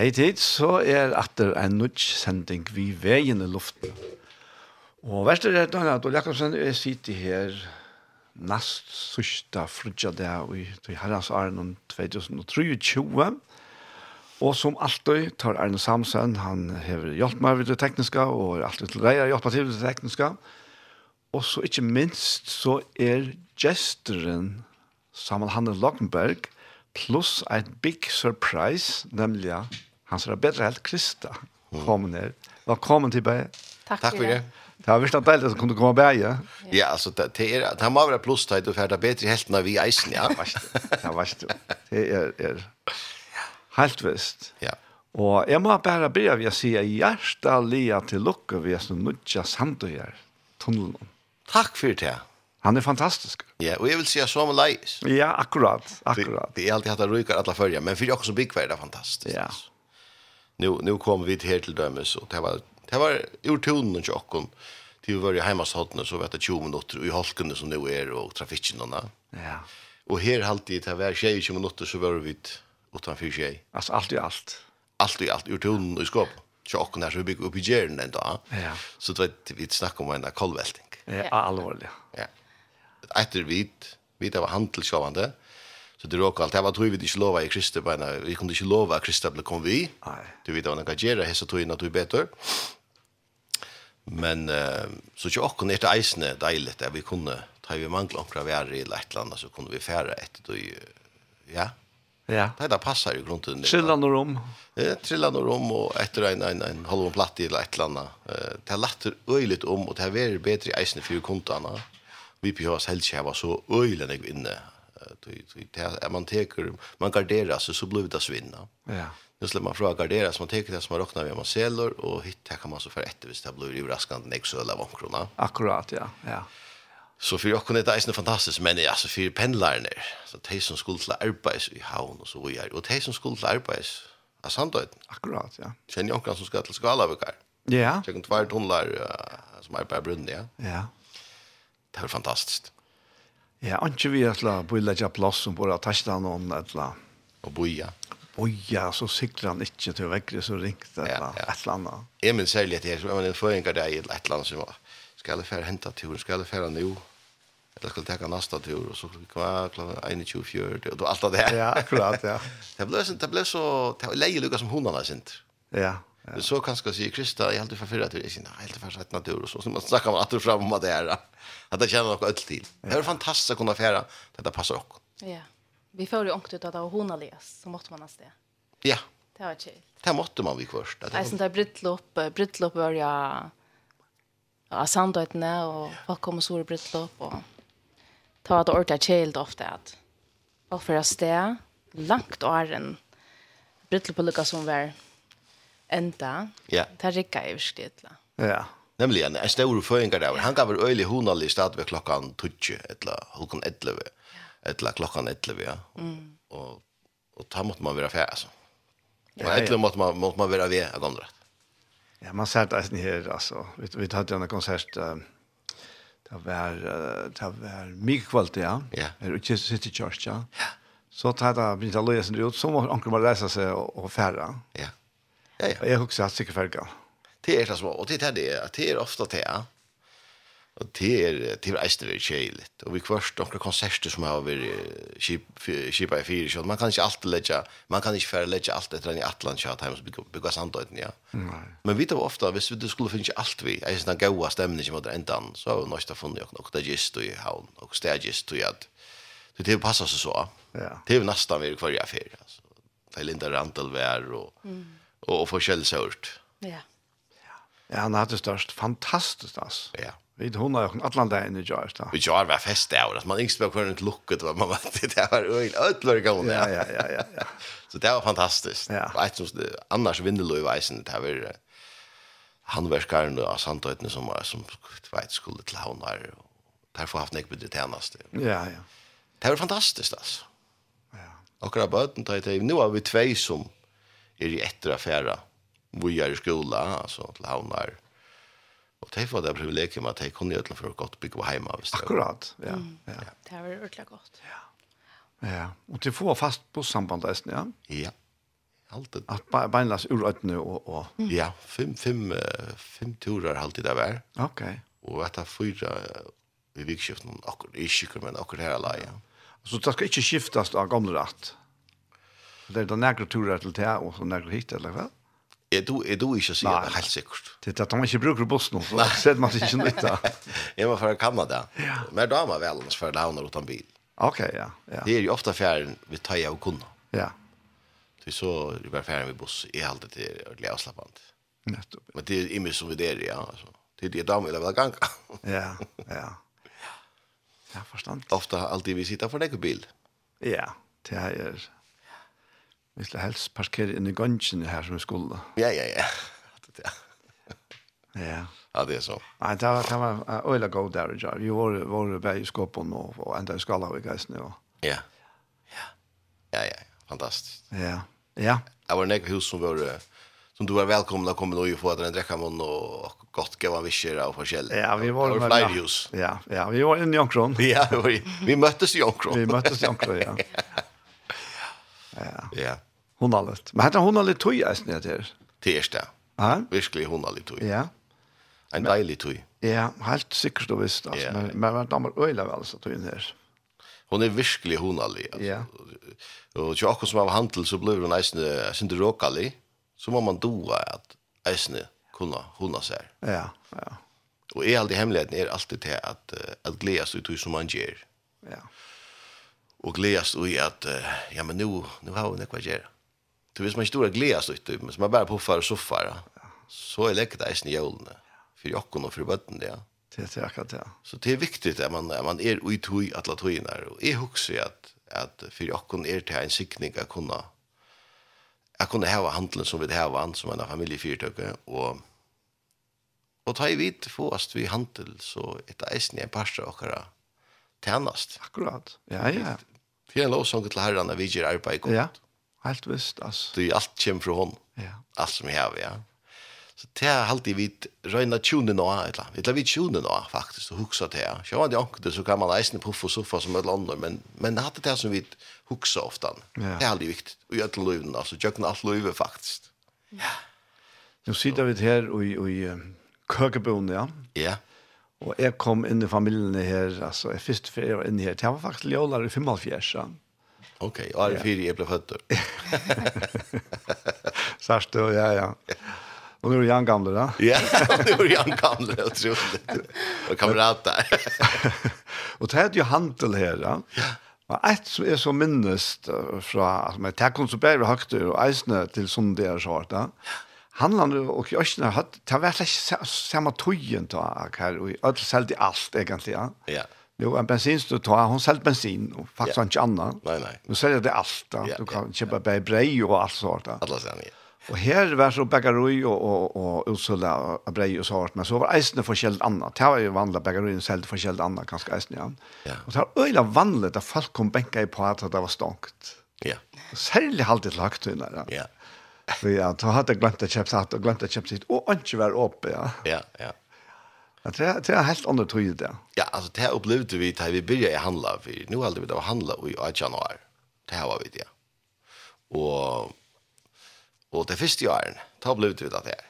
Hei tid, så er atter en nudge sending vi veien i luften. Og verst er det at Ole Jakobsen er sitter her nast sørste frutja det i herrens åren 2023. Og som alltid tar Arne Samsen, han hever hjulpet meg ved det tekniske, og er alltid til deg hjulpet til det tekniske. Og så ikke minst så er gesteren Samuel Hanne Lockenberg, plus ein big surprise, nemlig han som er bedre helt krista, kom ner. Velkommen til Bæge. Takk, Takk for det. Det har vært en del som kunne komme bæge. Ja, ja altså, det, det, er, det må være pluss til du ferdig bedre helt når vi eisen, ja. Ja, vast du. Det er, er helt visst. Ja. Og jeg må bare begynne ved å si hjertelig til lukke ved å nødja sandøyer tunnelen. Takk for det. Han er fantastisk. Ja, og jeg vil si at så med leis. Ja, akkurat, akkurat. Det, det er alltid hatt av røyker alle førje, men for dere som bygger er det fantastisk. Ja, nu nu kom vi till till dömes och det var det var ur tonen och chocken till vi var ju hemma så så vet det 20 minuter i halken som nu är och trafiken då. Ja. Och här alltid det var 20 minuter så var vi utanför tjej. Alltså allt i allt. Allt i allt ur tonen och i skåp. Chocken där så vi bygger upp i jorden då. Ja. Så det vi snackar om en kolvälting. Ja, allvarligt. Ja. Efter vi vi det var handelsjovande. Ja Så det råk alt. Det var tog vi ikke lova i Kristi beina. Vi kunde ikke lova at Kristi ble kom vi. Nei. Du vet vad han kan göra. Hessa tog inn att du är bättre. Men eh, så ikke också ner till eisne dejligt vi kunde ta vi mangla omkra vi är i Lettland så kunde vi färra ett då ja. Ja. Det där passar ju grunden. Trilla några rom. Ja, trilla några rom og etter en en en halv platt i Lettland. Eh, det lätter öjligt om och det här bedre i eisne för kontarna. Vi behöver helst var så öjlen jeg inne att man teker man garderar sig så blir det svinna. Ja. Nu släpper man fråga garderas man teker det som man räknar med man säljer och hittar kan man så för ett visst det blir ju raskant nästa eller vad krona. Akkurat ja. Ja. Så för jag kunde det är fantastiskt men alltså för pendlarna så de som skulle till arbete i havn och så vidare och de som skulle till arbete av Sandøyden. Akkurat, ja. Kjenner jag omkring som ska til Skalavikar. Ja. Jag kan två tunnlar uh, som er på brunnen, ja. Ja. Det er fantastiskt. Ja, anki vi etla bulla ja plass som bara tasta någon etla. Och boja. Boja så cyklar han inte till vägre så ringt etla ja, ja. etla anna. Emil säger att det är som en föringar där i ett land som var. Ska jag färra hämta tur, ska jag färra nu. Eller ska jag ta nästa tur och så kvar klockan 21:40 och allt allt det där. Ja, akkurat ja. det blev så det blev så det lejer Lucas som hundarna sent. Ja. Ja. Så kanske säga Krista, jag har alltid förfärdat det. Jag har alltid sätt natur och så. Så man snackar man att du fram om att det är. Att det känner något öll till. Det är fantastiskt att kunna färra. Detta passar också. Ja. Vi får ju ångt ut att det hon har. Så måste man ha det. Ja. Det var chill. Det måste man vi först. Det är sånt där brittlopp. Brittlopp var jag... Ja, sandöjtene och folk kommer sår brittlopp. Och ta ett orta chill ofta att... Folk får jag stå langt åren. Brittlopp och lyckas som var enda. Ja. Det rikka i virkelig Ja. Nemlig en stor føringer der. Han gav øyelig hundalig stad ved klokkan 20, etla, klockan 11, etla klokkan 11, ja. Mm. Og, og ta måtte man være ferdig, altså. Ja, Men etla måste man, måste man vara vid jeg andra. Ja, man ser det her, altså. Vi, vi hadde en konsert, uh, det var, uh, det var mye kvalitet, ja. Ja. Er ute i City Church, ja. Ja. Så tar det, begynte å løse det ut, så må onkel man reise seg og, og fære. Ja. Ja, ja. Jag husker at sikkert färga. Det är så små och det är det det är ofta det. Och det är till resten vi chilligt och vi kvörst några konserter som har vi chip chip i fyra så man kan inte alltid lägga man kan inte för lägga allt efter i Atlant chat hem så bygga samtidigt ja. Men vi tar ofta hvis vi skulle finnas allt vi är den goda stämning som åter ändan så har vi nästa funnit och något där just i havn och stages till att det passar så så. Ja. Det är nästan vi kvar i affär alltså. Det är Linda rantel vär och mm og forskjellsørt. Ja. Ja, han hadde størst fantastisk, altså. Ja. Vi hon har ju alla där inne i Jars då. Vi Jars var fest där att man inte spelade kvar ett lucka det var man vet det var öl ödlor går Ja ja ja ja ja. Så det var fantastiskt. Ja. Vet du annars vindelö i väsen det var handverkaren och santöjten som var som vet skulle till hon där och därför haft nek med det tjänaste. Ja ja. Det var fantastiskt alltså. Ja. Och grabbat tar det nu har vi två som är i ettra affära. Vi är i skola, alltså till havnar. Och det var det privilegium att jag kunde göra för att gott bygga hemma. Akkurat, ja. Mm. ja. Det var ordentligt gott. Ja. ja. Och det får fast på sambandet, ja? Ja. Alltid. Att beinlas ur ötne och... och... Mm. Ja, fem, fem, fem turer alltid där var. Okej. Och att ha fyra i vikskiften, akkurat i kyrkor, men akkurat här alla, ja. Så det ska inte skiftas av gamla rätt? Så det er da nærkere turer til det, og så nærkere hit, eller hva? Er du, er du ikke sier det, helt sikkert. Det er at man ikke bruker buss nå, så ser man ikke nytt da. jeg må fra Kanada. Ja. Men da er man vel annars for launer utan bil. Ok, ja. ja. Det er jo ofte fjæren vi tar av kunna. Ja. Det er så er det bare fjæren vi buss. Jeg har alltid til ordentlig avslappant. Nettopp. Men det er imens som vi der, ja. Altså. Det er det da vi vil ha ganga. ja, ja. Ja, forstand. Ofte alltid vi sitter for deg bil. Ja, det er Vi skulle helst parkere inn i gønnsene her som vi skulle. Ja, ja, ja. ja. ja. Ja, det er så. Nei, det var, det var øyla god der, ja. Vi var, var bare i skåpen og, og enda i skala i geisene. Og... Ja. ja. Ja, ja, fantastisk. Ja, ja. Det var en egen hus som var, som du var velkommen å komme og få att en drekkamån og godt gav av visjer og forskjellig. Ja, vi var, det var flere hus. Ja, ja, vi var inne i Jankron. ja, vi, vi møttes i Jankron. vi møttes i Jankron, ja. ja. Ja. Ja. Hon har lett. Men hetta hon har lett tøy eisen det här. Det är det. Ja. Virkelig hon har lett. Ja. En deilig tøy. Ja, helt sikkert og visst. Altså. Ja. Men, men man damer øyla vel så tøyen her. Hon er virkelig honalig. Ja. Og til akkur som har handel så blir hun eisne sindi råkali. Så må man doa at eisne kunna hona seg. Ja, ja. Og er alltid hemmeligheten er alltid til at, at gledes ut som man gjør. Ja. Og gledes ut at, ja, men nu, nu har hun ekva hva. Det visst man stora gläs ut typ, men man bara puffar och soffar. Så är läckert i snjölne för jokken og för botten det. Det är akkurat det. Så det är viktigt att man man är ut i alla tojnar och är huxig att att för jocken är till en sikning att kunna jag kunde ha handeln som vi har an som en familjefyrtöke och och ta i vitt fåast vi handel så ett eisen i en pasta och tjänast. Akkurat. Ja ja. Fjälla och sånt till herrarna vi ger arbeid godt. Ja. Helt visst, altså. Det er alt kjem fra hon. Ja. Alt som jeg har, ja. Så det er alltid vi røyna tjone nå, eller vi tar vi tjone nå, faktisk, og huksa det her. Sjå man det anker så kan man eisne i puff og soffa som et eller men, men det er det som vi huksa ofta. Ja. Det er alltid viktig, og i alle løyven, altså, tjøkken alt løyve, faktisk. Ja. Nå sitter vi her i, i køkeboen, ja. Ja. Og jeg kom inn i familien her, altså, jeg först før jeg var inne her, det var faktisk ljålar i 45, ja ok, Okej, okay, är fyra jag blev född. Särskilt, ja, ja. Och nu är du jan gamla, då? Ja, nu är du jan gamle, jag tror det. Och kamrat där. det här är ju hantel här, ja. Og et som er så minnest fra, altså, men det kom så bedre høgter og eisene til sånn det er svart, ja. Handlande og kjørsene, det har vært ikke samme tøyen til her, og alt selv til alt, egentlig, ja. Ja. Jo, en bensinstå tar, hon säljer bensin och faktiskt yeah. inte annat. Nej, nej. Nu säljer det allt. Ja, du kan ja, köpa ja. bara brej och allt sånt. Alla sen, ja. Och här var så bagaroi och, och, och utsula och brej och sånt. Men så var eisne forskjellt annat. Det var ju vanliga bagaroi och säljer forskjellt annat ganska eisne. Ja. ja. Och det var öjla vanligt att folk kom bänka i på att det var stångt. Ja. Särskilt alltid lagt till det. Ja. ja. Så ja, då hade jag glömt att köpa satt och glömt att köpa sitt. Och inte var uppe, ja. Ja, ja. Ja, det det är helt andra trycket det. Ja, alltså det upplevde vi att vi började handla för nu hade vi att handla i januari. Det här var vi det. Och och det första året då blev vi det där.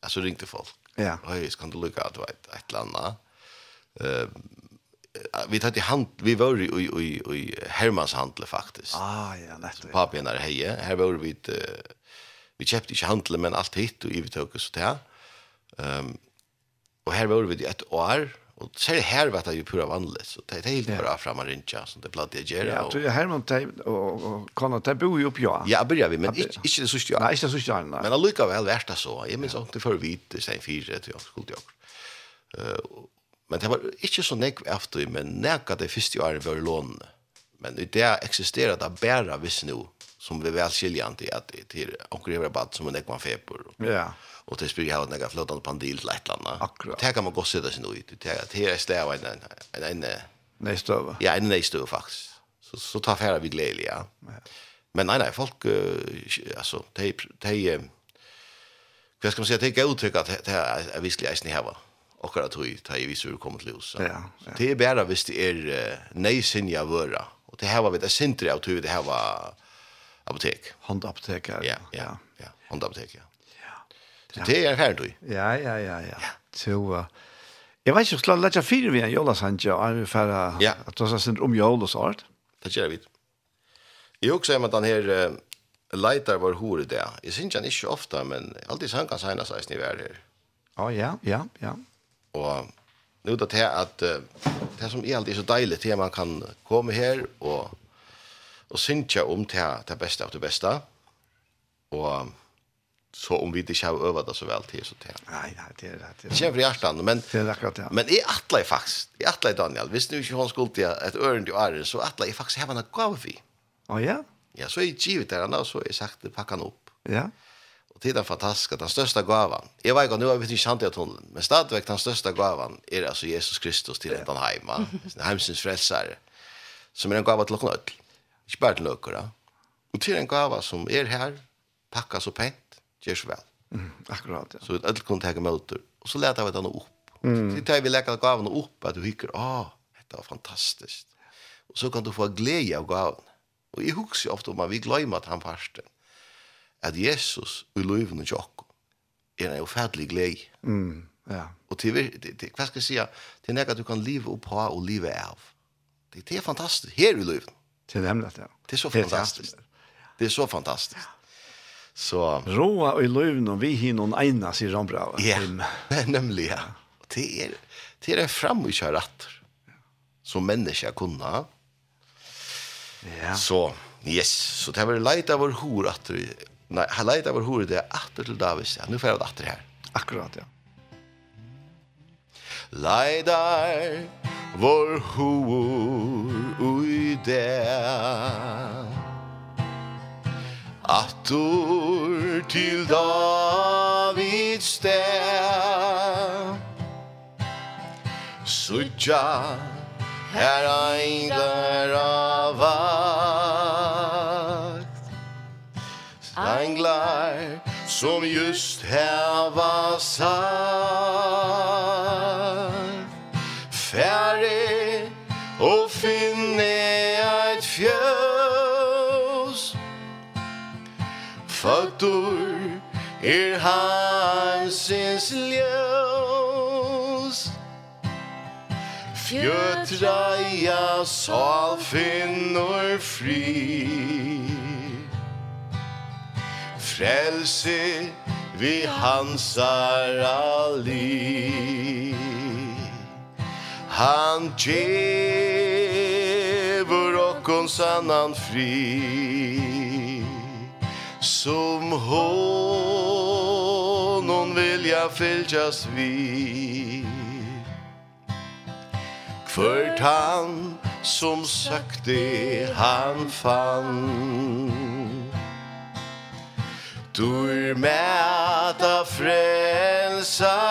Alltså ringte folk. Ja. Hej, ska du lucka att vet ett landa. Eh vi hade hand vi var i i i Hermans handle faktiskt. Ah ja, lätt. Pappa när heje, här var vi ett vi köpte inte handle men allt hit och vi tog oss där. Ehm Og her var vi et år, og selv her var det jo pura vanlig, så det er helt bare fram og rinja, som det platt jeg gjør. Ja, og Herman og Kona, de bor jo på ja. Ja, börjar vi, men ikke det sørste året. Nei, ikke det sørste året, nei. Men allikevel vært det så. Jeg minns alltid for vidt, det er fire til alt, skuld jeg. Men det var ikke så nek efter, men nekka det første året var lånene. Men det eksisterer det bare visst noe som blir väl skiljande att det till onkel Eva bad som en ekman feber. Ja. Och det spyr jag några flötande pandil till ett land. Akkurat. Det kan man gå sitta sig nu ut. Det här är stäva en en en nästa. Ja, en nästa faktiskt. Så så tar färra vi glädje, ja. Men nej nej, folk alltså de de Vad ska man säga, det är uttryck att det här är visst eisen ni här va? Och att det i är visserligen kommer till Ja, Det är bara visst det är nejsinja vöra. Och det här var vi det sintri av tog det här var apotek. Håndapotek, ja. Ja, ja, ja. Håndapotek, ja. ja. Så det er her, du. Ja, ja, ja, ja. Så, uh, jeg vet ikke, skal jeg lette fire vi en jølasandje, og er vi færre, ja. at du har sendt om jøl og sånt? Det gjør vi. Jeg også er med den her, uh, leitar var hore det. Jeg synes han ikke ofte, men alltid han kan segne seg snitt vær her. Ja, ja, ja, ja. Og nu det er at uh, det som er alltid så deilig, til at man kan komme her og og synkja om til det beste av det beste. Og så om vi ikke har øvet det så vel til så til. Nei, nei, det er det. Det kommer i hjertet, men, det er akkurat, ja. men jeg atler faktisk, jeg atler Daniel, hvis nu ikke hun skulle til et øren til ære, så atler jeg faktisk hevende gave vi. Å ja? Ja, så er jeg givet der, og så er jeg sagt det, pakket han opp. Ja. Og det er den fantastiske, den største gavan, Jeg vet ikke, nå har vi ikke kjent i tunnelen, men stadigvæk den største gavan er altså Jesus Kristus til ja. en heima, heimsens frelsere, som er en gava til åkken ødel. Ikke bare til løkere. Og til en gava som er her, pakka så pent, gjør så vel. Mm, akkurat, ja. Så et ødel kunne teke møter. Og så leter vi den opp. Mm. Så tar vi leker gavene opp, at du hikker, ah, dette var fantastisk. Og så kan du få glede av gaven. Og jeg husker ofte om at vi glemmer at han farsten. At Jesus i løyvene og tjokk, er en ufattelig glede. Mm, ja. Og til, hva skal jeg si, til at du kan live oppa og live av. Det, det er fantastisk, her i løyvene till hemlet. Ja. Det är så fantastiskt. Det är så fantastiskt. Så roa og i løven och vi hin någon ena sig som bra. Ja. Nämligen. Det er, det er fram och kör rätt. Som människa kunna. Ja. Så yes, så det var lite av hur att nej, leit av hur det är til till Ja, Nu får jag åter här. Akkurat ja. Leidar vår hår der. Attor til Davids sted Suja her englar av vakt. Englar som just heva sagt dør er hansens ljøs Fjötraja sal finnur fri Frelse vi hansar ali Han djevor okkon sannan fri Som honom vill jag fyljas vid Kvört han som sagt det han fann. Dur mäta frälsaren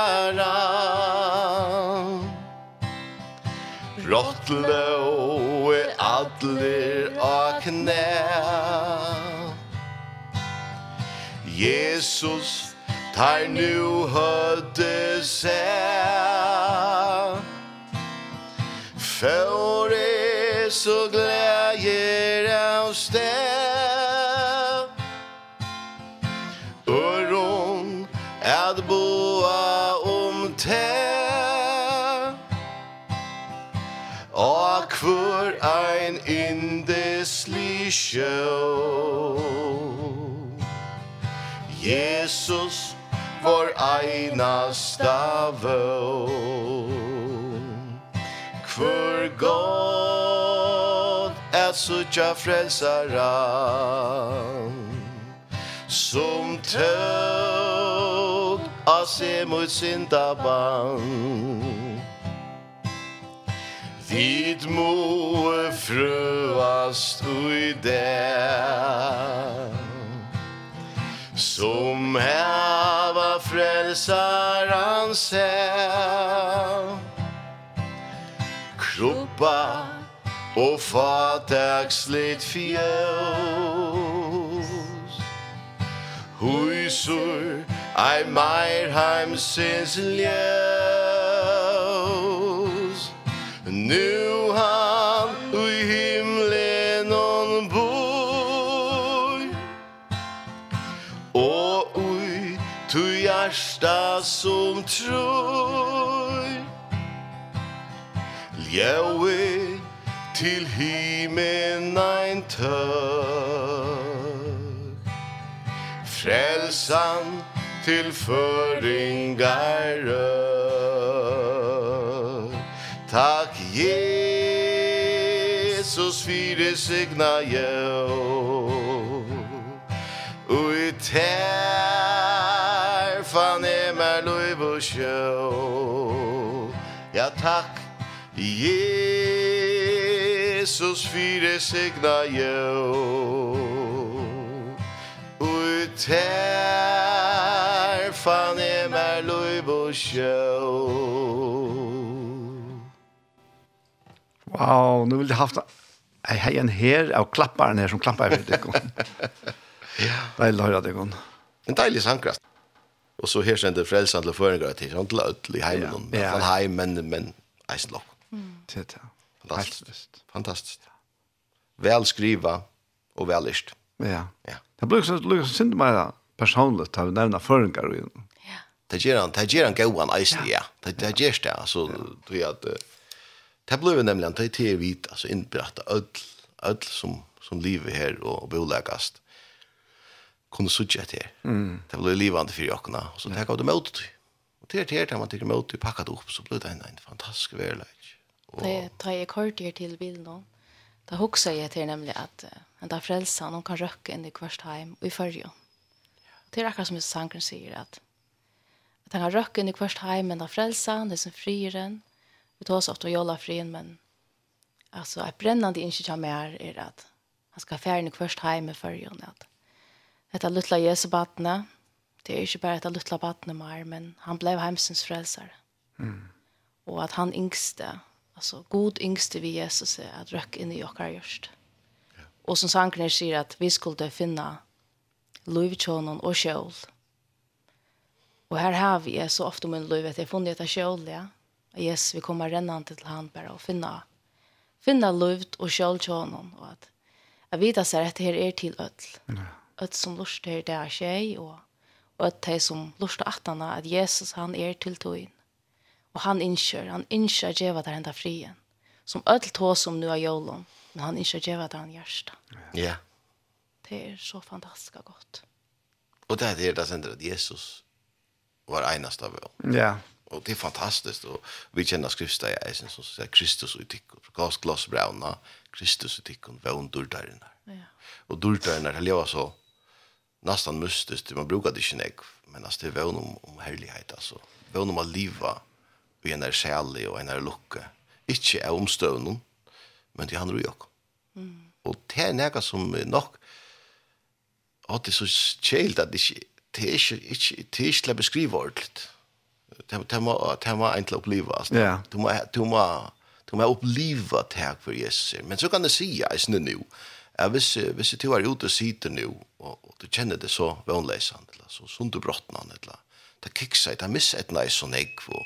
Råttlå er adler av knæ Jesus tar nu hødde seg For er så glæger av sted Øron at boa om te Og kvør ein indeslig sjøv Jesus vår einasta vøn. Kvør god er suttja frelsaran Som tøg av se mot sindaban Vid moe frøast ui der. Som häva frälsaren sen. Kroppa og fataxligt fjøs Huisur ei meir heimsins ljøs Nu hjärsta som tror. Ljøi til himen ein tøk Frelsan til føringar Takk Jesus fyrir signa jo Ui tæk fan är med löv og sjö Ja takk, Jesus fyre signa jo Ui tær fan er mer loiv og sjø Wow, nu vil jeg haft Jeg har en her av klapparen her som klappar for deg. ja. Deilig å høre deg. En deilig sangkrast. Och så här sände frälsan till föringar till sånt lödl i hemmen. Ja, ja. Från men, men eislock. Mm. Det är fantastiskt. Fantastiskt. Väl skriva och väl lyst. Ja. ja. Det blir så lukar så synd mer personligt att nämna föringar. Ja. Det ger han, det ger han gåan eisen, ja. Det, det ger det, alltså, tror att det blev nämligen, det är vit, alltså inbrätta öll, öll som, som livet här och bolägast kunne sutja det her. Mm. Det blev livande för jockarna. Och så tackade de mot det. Och det her, man tycker med åt det packade upp så blir det en, en fantastisk värlek. Och... Det tar jag kort till nå, då. Det jeg til nemlig nämligen att en dag frälsan hon kan røkke in i kvarstheim og i färja. Det er akkurat som sangren sier att at han kan røkke in i kvarstheim men där han det som frier en. Vi tar oss ofte å jolla frien men alltså ett brännande insikta mer är at han ska färja in i kvarstheim i färjan att Etter luttla Jesu badne, det er ikke bare etter luttla badne mer, men han blev heimsens frälsare. Mm. Og at han yngste, altså god yngste vi Jesus er at røkk inn i okkar gjørst. Ja. Og som sankerne sier at vi skulle finne lovtjånen og kjøl. Og her har vi så ofte med lov at jeg funnet etter kjøl, ja. Jesus, vi kommer rennende til han bare og finne, finne lovt og kjøl tjånen, og at jeg vet at dette her er til ødel. Ja öt som lustar det er tjej och öt de som lustar han att Jesus han är till togin. Och han inkör han inser att geva där ända frien. Som öt tå som nu är jolom, men han inser att geva där han hjärsta. Ja. Det är så fantastiskt gott. Och det är det som att Jesus var enast av oss. Ja. Och det är fantastiskt och vi känner skrifta i eisen som säger Kristus och tycker. Glas glas brauna, Kristus och tycker var under. Ja. Och dörren där lever så nästan mystiskt. Man brukar det inte men alltså det är vän om, om härlighet alltså. Vän om att leva i en här kärlek och en här lucka. Inte är omstövnen, men det handlar ju också. Mm. Och det är något som nog att det är så kjält att det inte det är inte det är inte att beskriva ordentligt. Det må det må inte uppleva alltså. Yeah. Du må du må du må uppleva det här för Jesus. Men så kan det säga i snö nu jeg hvis, hvis jeg var ute og sitter nå, og, og du kjenner det så vannleisende, så sunderbrottene, eller det kikser, det misser et nei sånn jeg, og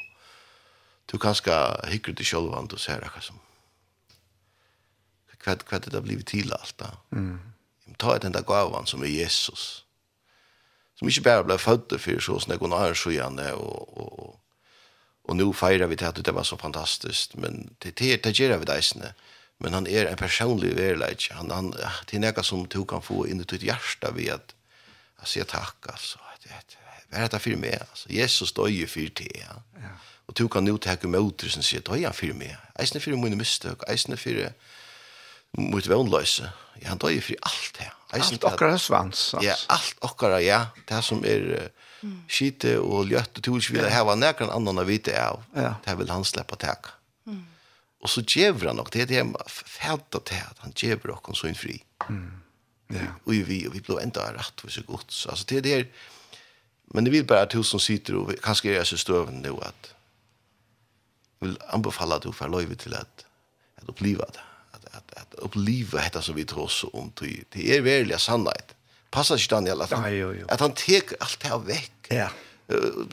du kan skal hikker til sjølvand og ser hva som hva, hva det har blivit til alt da. Mm. Ta den enda gavan som er Jesus, som ikke bare ble født for så sånn jeg kunne ha skjønne, og, og, og, og nå feirer vi til at det var så fantastisk, men det, det, det gjør vi det men han är en personlig verleik. Han, han, det är något som du kan få in i ditt hjärta vid at, att sier tack. Alltså. Att, det, vad är det för mig? Alltså, Jesus står ju för det. Ja. ja. Och du kan nu ta med åter som sier, døy han för mig. Eisne är för mistøk, eisne Eisen för mot vannlöse. Ja, han døy ju för allt det. Eisen, allt er svans. Ja, allt okkara, ja. Det som är mm. skite och ljøtt och tog inte vilja ja. ha näkran annan att vita av. Ja. Det vill han släppa tacka. Och så ger han och det er det jag til, att han ger och så fri. Mm. Ja. Och vi og vi blir enda rätt for så gott. Så alltså det är det men det vill bara att hus som sitter och kanske är så støvende nå, at jeg vill anbefalla at du får lov til att at uppleva det. Att att att uppleva dette som vi tror oss om Det det är verkligen sannhet. Passar sig Daniel at han, jo, jo. att han tar alt det her vekk? Ja.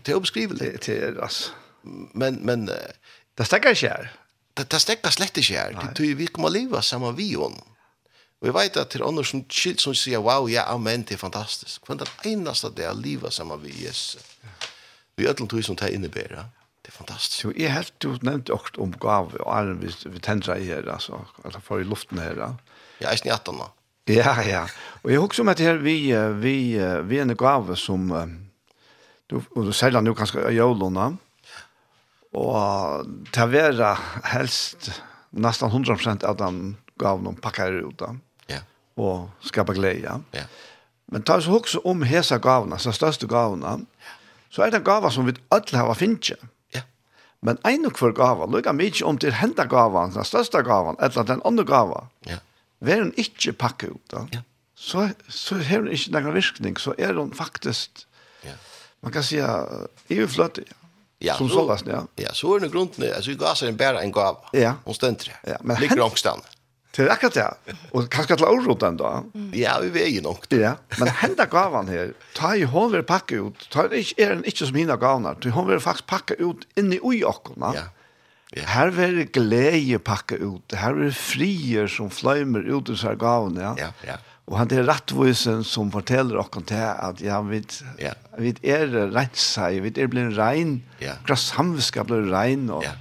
Det är obeskrivligt. Det är altså. Men men det stäcker sig här det, det stekker slett ikke her. Det tror vi kommer leva sammen vi om. Og jeg vet at til andre som skilt som sier, wow, ja, amen, det er fantastisk. Men det eneste det er leva sammen vi Jesus. Vi er tog som det innebærer. Det er fantastisk. Så jeg helt du nevnte også om gav, og er vi, vi tendrer i her, altså, eller for i luften her. Ja, jeg er snitt nå. Ja, ja. Og jeg husker om at her, vi, vi, vi er en gave som, du, og du selger nå kanskje av jolene, Og til å være helst nesten 100% av den gav noen pakker ut da. Ja. Og skapet glede. Ja. Men ta så også om hesa gavene, så største gavene, så er det gaver som vi alle har finnet. Ja. Men en og hver gava, lykke mye om til hendet gaven, den største gaven, eller den andre gaven. Ja. Vær hun ikke pakke ut da. Ja. Så, så har hun ikke noen virkning, så er hun faktisk, ja. man kan si, overfløttig. Ja. Ja, som så, sålas, ja. Ja, så är det grunden, alltså gasen en bära en gav. Ja. Hon ständer. Ja, men han ligger ångstan. Det är akkurat det. Och kanske att laura den då. Ja, vi vet ju nog. Ja, men hända gavan här. Ta i håller packa ut. Ta det är den inte som hinner gavnar. Du har väl faktiskt packa ut inne i ojockorna. Ja. Ja. Her var det gleje pakka ut. Her är det frier som fløymer ut ur seg gavene. Ja, ja. ja. Og han er rettvisen som forteller oss til at ja, vi, ja. vi er rensa, vi er blitt rein, ja. grassamviska blir rein. Og, ja.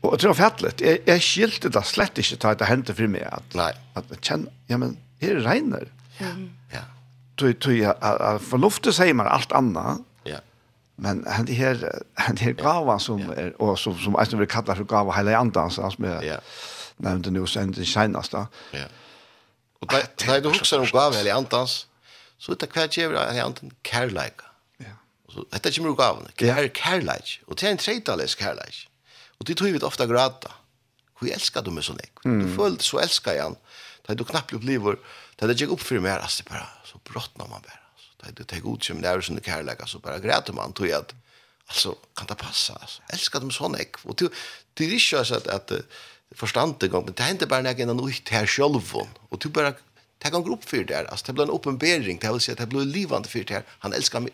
og jeg tror fattelig, jeg, jeg skilte det slett ikke til at det hendte for meg, at, Nei. at jeg kjenner, ja, men jeg er reiner. Ja. ja. Tui, for luftet sier man alt annet, ja. men han det her, han her gava som, ja. er, og som, som jeg vil kalla for gava hele andre, som jeg ja. nevnte nu sen er det seneste. Ja Och där där du husker om gav eller antans så det kvar gjør han antan kärlek. Ja. Så dette kommer gav. Kær, kærleik. och det er en tredjedeles kærleik. Och det tror vi ofta gråta. Hur älskar du meg sånn nek? Du føler så älskar jag han. Där du knappt upplever där det gick upp för mig det bara så brottnar man bara. Så där du tar god som där som det kærleik, så bara græter man tror jeg at, alltså kan det passa alltså. Älskar du meg sånn nek? Och det det är ju så att at förstande gång men det hände bara när en ut här självon och du bara ta gång grupp för det alltså det blev en uppenbarelse det vill säga det blev livande för det han älskar mig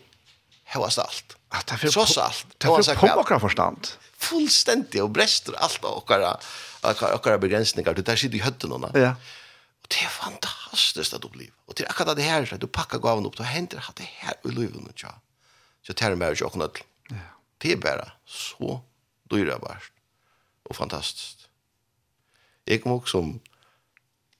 hevast allt att det för så allt det för påbakra förstand fullständigt och bräster allt och våra våra begränsningar du där sitter i hötten och ja. Och det är fantastiskt att uppleva. Och det är akkurat det här, du packar gaven upp, då händer det här i livet. Ja. Så det här med att jag Det är bara så dyra bara. Och fantastiskt. Jeg kom også som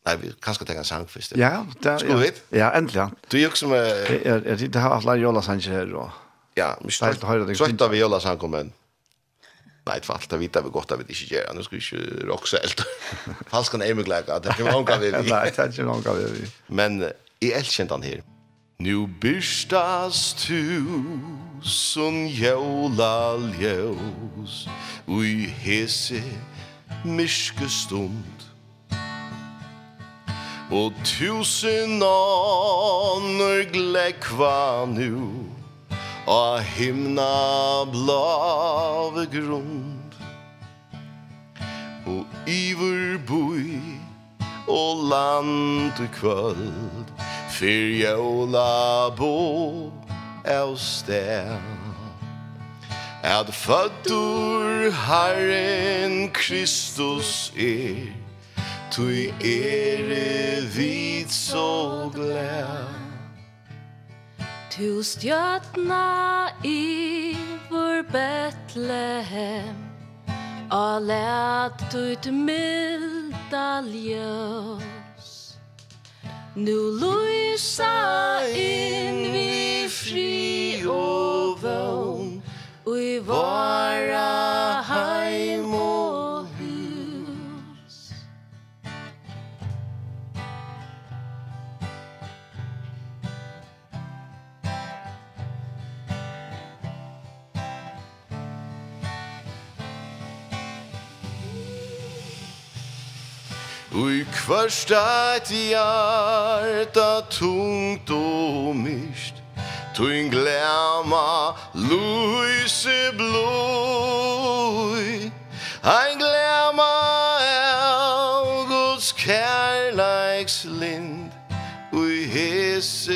Nei, vi kan skal tenke en sang først. Ja, det er... Skulle vi? Ja, endelig, ja. Du er jo som... Jeg har hatt lært Jola Sanger her, og... Ja, men støtt av sang om en... Nei, for alt, det vet vi godt at vi ikke gjør. Nå skal vi ikke rokse helt. Falskan er mye glæka, det er ikke mange av vi. Nei, det er ikke mange av vi. Men jeg elkjent han her. Nu byrstas tusen jola ljós Ui hese myrske stund. Og tusen ånder glekva nu Og himna blave grund. Og iver bui og land kvöld Fyr jævla bo av sted At föddur Herren Kristus er Tui ere vid så glad Tu stjötna i vår Betlehem Og lät tuit milda ljøs. Nu lysa in vi fri og våg i vara heim og hus Ui kvarsta et hjarta tungt og myr Tuin glema luise blui Ein glema av Guds kærleiks lind Ui hese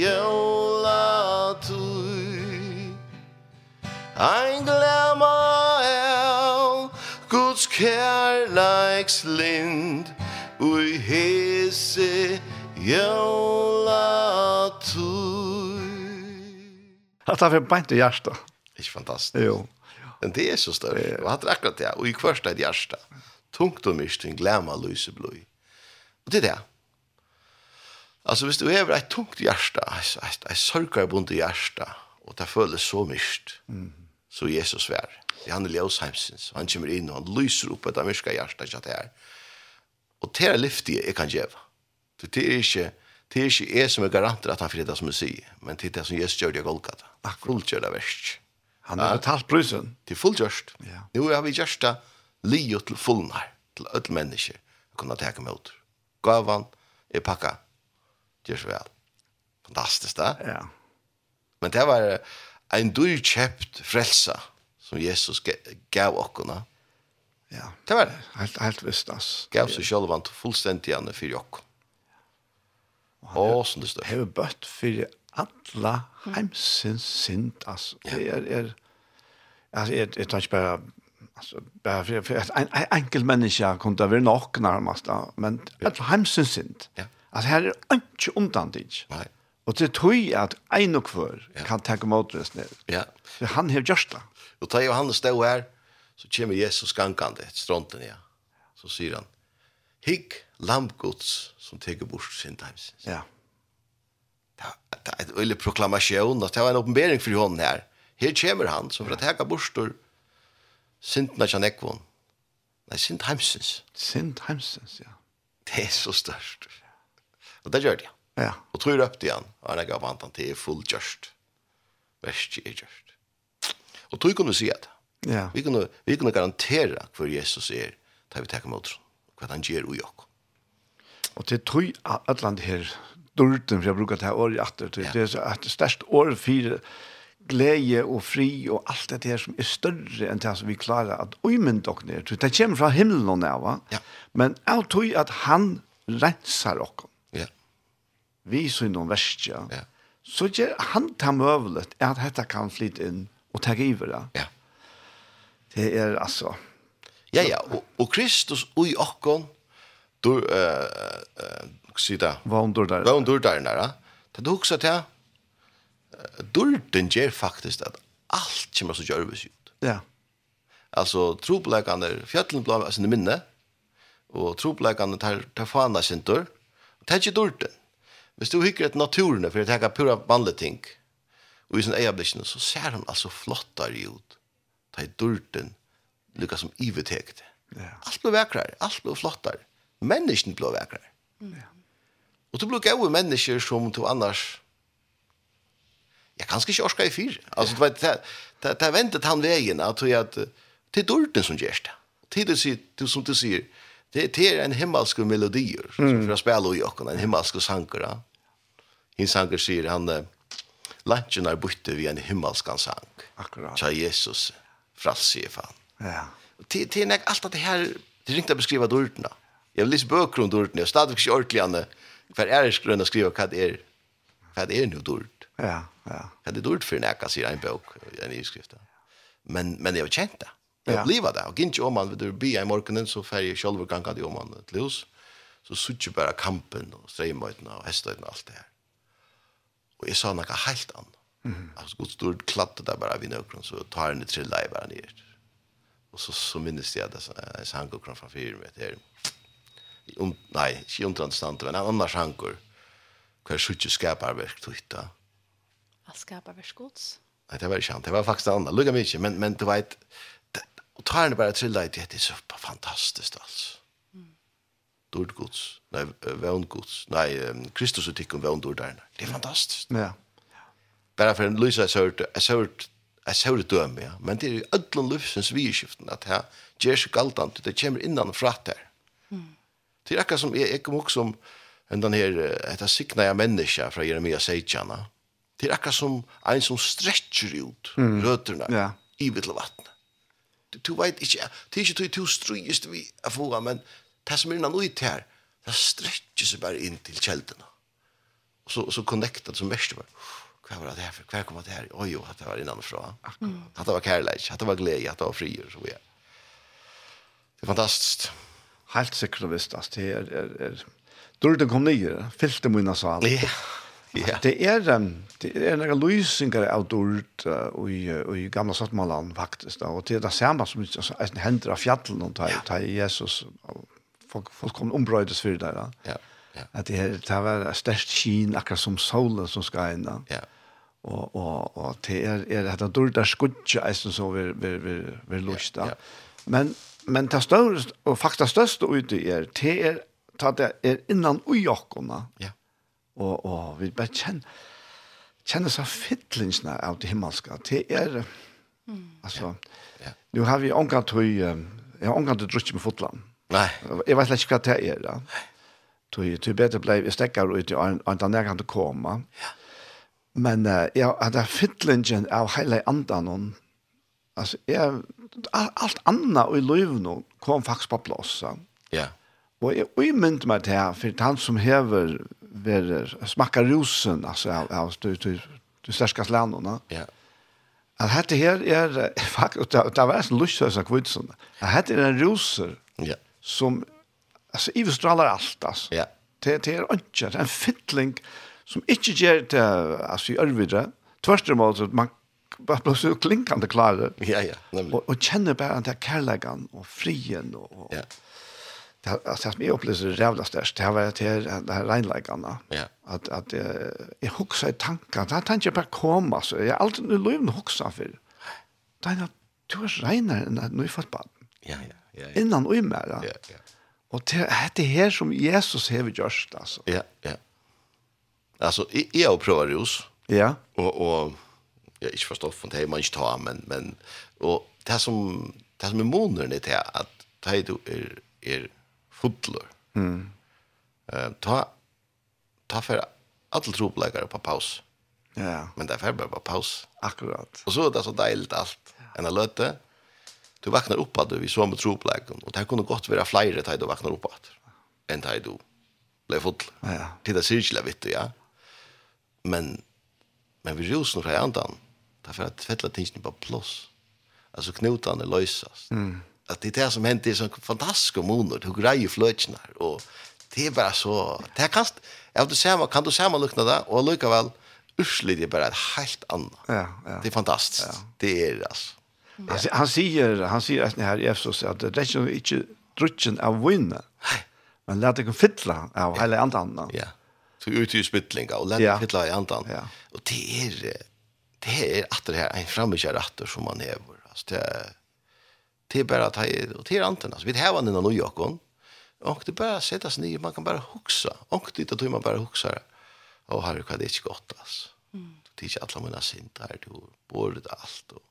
jævla tui Ein glema av Guds kærleiks lind Ui hese jævla tui Att ha för bänt i hjärsta. är fantastiskt. Jo. Men det är så större. Och han drack det. Och i första i hjärsta. Tungt och mysigt. Glämma lyseblöj. Och det är det. Alltså hvis du har ett tungt hjärsta. Jag sörkar bunt i hjärsta. Och det följs så mysigt. Mm. Så Jesus vär. Det han är Leosheimsens. Han kommer in och han lyser upp ett av myrska hjärsta. Och det är lyftet jag kan geva. Det är inte det er ikke jeg som er garanter at han fyrir det som jeg sier, men det er det som Jesus gjør det i Golgata. Akkurat. Fullgjør det verst. Han har betalt prisen. Det er fullgjørst. Ja. Nå har vi gjørst det livet til fullnar, til alle mennesker, å kunne ta med ut. Gavan er pakka. Gjør så vel. Fantastisk da. Ja. Men det var en dyrkjøpt frelsa som Jesus gav okkona. Ja. Det var det. Helt, helt visst, ass. Gav seg selv han fullstendig gjerne for jokkon. Åsende støv. Hever bøtt for alla heimsins sint, altså. Det er, er, altså, jeg, jeg tar ikke bare, altså, bare for, for et en, enkelt menneske kunne det være nok nærmest, men alle heimsins sint. Ja. Altså, her er ikke undan dit. Nei. Og det tror jeg at en og hver ja. kan tenke det ned. Ja. For han har just det. Og da Johannes stod her, så kommer Jesus gankende til stronten, ja. Så sier han, Hikk, lampgods som teker bort sin times. Ja. Det er en øyelig proklamasjon, og det var en oppenbering for hånden her. Her kommer han, som for å teke bort sin av Janekvon. Nei, synd heimsens. Synd heimsens, ja. Det er så størst. Og det gjør det, ja. Ja. Og tror upp det igjen, og han gav han til full gjørst. Verst er gjørst. Og tror kunne si det. Ja. Vi kunne, vi kunne garantera hvor Jesus er, da vi tar mot hva han gjør ui okko. Og det tror jeg at land her, durten, for jeg bruker det her året etter, det, det er et størst år for glede og fri og alt det her som er større enn det som vi klarer at øymen dere ned. Det kommer fra himmelen og næva, ja. men jeg tror at han renser dere. Ja. Vi så noen verste, ja. så gjør han ta møvelet at dette kan flytte inn og ta giver det. Ja. Det er altså... Ja, ja, og, og Kristus og i du eh sida vad undur där vad undur där nära det du också till durten ger faktiskt att allt kommer så gör ut ja alltså troblekande fjällen blå alltså det minne och troblekande tar tar fana sintor tar ju durten Hvis du hykker et naturen, for å tenke pura vanlige ting, og i sin eierblikken, så ser han altså flottere ut. Ta i durten, lykka som ivetekte. Ja. Alt blir vekrere, alt blir flottere. Mennesken blir vekkere. Ja. Og du blir gode mennesker som du annars jeg kanskje ikke orsker i fyr. Altså, du vet, det er ventet han veien at det er dårlig som gjør det. Det er du, som du sier, det er en himmelsk melodier som får spille i åkken, en himmelsk sanger. Hins sanger sier han, lantjen er borte vi en himmelsk sang. Akkurat. Tja Jesus, frasse i fan. Ja. Det er nek alt det her, det ringte ringt beskriva dårlig. Ja Jeg vil lese bøker om dårlig, og stadig ikke ordentlig annet. Hver er det grønne å skrive hva det er. Hva det er nå dårt. Ja, ja. Hva det er dårt for nekka, sier en bøk, en iskrift. Men, men jeg har kjent det. Jeg har blivet det. Og ikke om man vil bli i morgenen, så fer jeg selv gang det om man til hos. Så sutter bare kampen og streimøytene og hestøytene og alt det her. Og jeg sa noe helt annet. Mm. Alltså god stort klatte där bara vid nökron så tar den i trilla i bara ner. Och så, så minns jag det så, en sanko kron från fyra meter. Mm um, nei, ikke understand, men en annan sjanker, hver suttje skaparverk tøyta. Hva skaparverk gods? Nei, det var ikke han, det var faktisk en annan, lukka mykje, men, men du vet, og tar henne bare trilla i det, det er så fantastisk, altså. Mm. Dord gods, nei, vevn gods, nei, Kristus og tikkum vevn dord der, det er fantastisk. Ja. Bare for en lysa, jeg så jeg sørt, jeg sørt døme, ja, men det er jo ødlun livsens vidskiften, at her, gjer så galtant, det kommer innan fratt her. Det er akkurat som jeg, jeg kommer også som en den her, etter sikna jeg menneska fra Jeremia Seitjana. Det er akkurat som en som stretcher ut mm. røtterna yeah. i vitt vattnet. Du du vet ikke, det er ikke du strøyest vi er foga, men det som er innan ut her, det stretcher seg bare inn til kjeldena. Og så, så connectar det som verst var, hva var det her, hva kom det her, oi jo, at det var innanfra. Akkurat. Mm. Det var kærleik, at det var glede, at det var frier, så vi er. Det er fantastiskt helt sikkert og visst, altså, det er, er, er, Dorten kom nye, fylte mine sal. Ja, ja. Det er, det er noen løsninger av Dort og i, og i gamla sattmalan faktisk, da. og det er det samme som altså, hender av fjallen, og tar, tar Jesus, og folk, folk kom ombrøydes for det, da. Ja, ja. At det, er, det var størst skin akkurat som solen som skal inn, da. Ja. Og, og, og det er, er det Dort der skudje eisen som vi, vi, vi, vi, vi, vi, vi, ja. Men men det største, og faktisk største ute er, det er, det er innan ujokkene. Ja. Og, og vi bare kjenner, kjenner seg fittlingsene av det himmelske. Det er, mm. altså, ja. Ja. nu har vi omgang til, jeg har omgang til drutsk med fotland. Nei. Jeg vet ikke hva det er da. Tui, tui bedre blei vi stekkar ut i en annan jeg kan komme. Ja. Men uh, jeg, at det er fytlingen av hele andan, altså, jeg, allt anna i løyvno kom faktisk på plass. Ja. Og jeg umynd meg til her, for han som hever ver, smakka rosen, altså, av, av du, du, du sterskast landene. Ja. At dette her er, faktisk, det var en lusjøs av kvitsen, at dette er en roser ja. som, altså, ivestraler alt, altså. Ja. Det, det er ikke, det er en fittling som ikke gjør det, altså, i ørvidre, Tvärtom alltså man bara blir så klinkande klar. Ja ja, Nemlig. Och, och känner bara den där kärleken och frien och, Ja. Det har, alltså att mig upplevelser jävla störst. Det var det här det här renläggarna. Ja. Att att jag huxar tankar. Jag tänker bara komma så jag alltid nu lov huxar för. Dina du är renare än att fått fotboll. Ja ja, ja. Innan och mer. Ja ja. Och det det här som Jesus har gjort alltså. Ja ja. Alltså jag har provat rus. Ja. Och och jag inte förstår från det man inte tar men men och det som det som är monern är det att det du är er fotler. Mm. Eh ta ta för alla tropläggare på paus. Ja. Men det är bara på paus. Akkurat. Och så är det så deiligt allt. En löte. Du vaknar upp att du vi så med tropläggaren och det kunde gott vara flyre tid du vaknar upp att. En tid du blev fotler. Ja. Till det cirklar vitt ja. Men men vi rusar ändan andan Därför att fettla tingene på plus. Alltså knotarna lösas. Mm. Att det är det som händer i sån fantastisk månad. Hur grejer flötsen här. Och det är bara så. Det här kan, Ja, du ser, kan du se man sammanlukna det? Och lycka väl, ursligt är bara ett helt annat. Ja, ja. Det är fantastiskt. Ja. Det är det alltså. Han, Han, han säger, han säger här i Efsos att det är inte drutchen av vinner. Nej. Men lät dig fylla av hela andan. Ja. Så ut i spittlinga och lät dig fylla i andan. Ja. Och det är det är att det här en framkör rätter som man häver. Alltså det är det är bara att och det är anten alltså vi häver den någon Jakon. Och det bara sätta sig ner man kan bara huxa. Och det då man bara huxar. Och har det inte gott alltså. Mm. Det är inte alla mina synder du borde allt och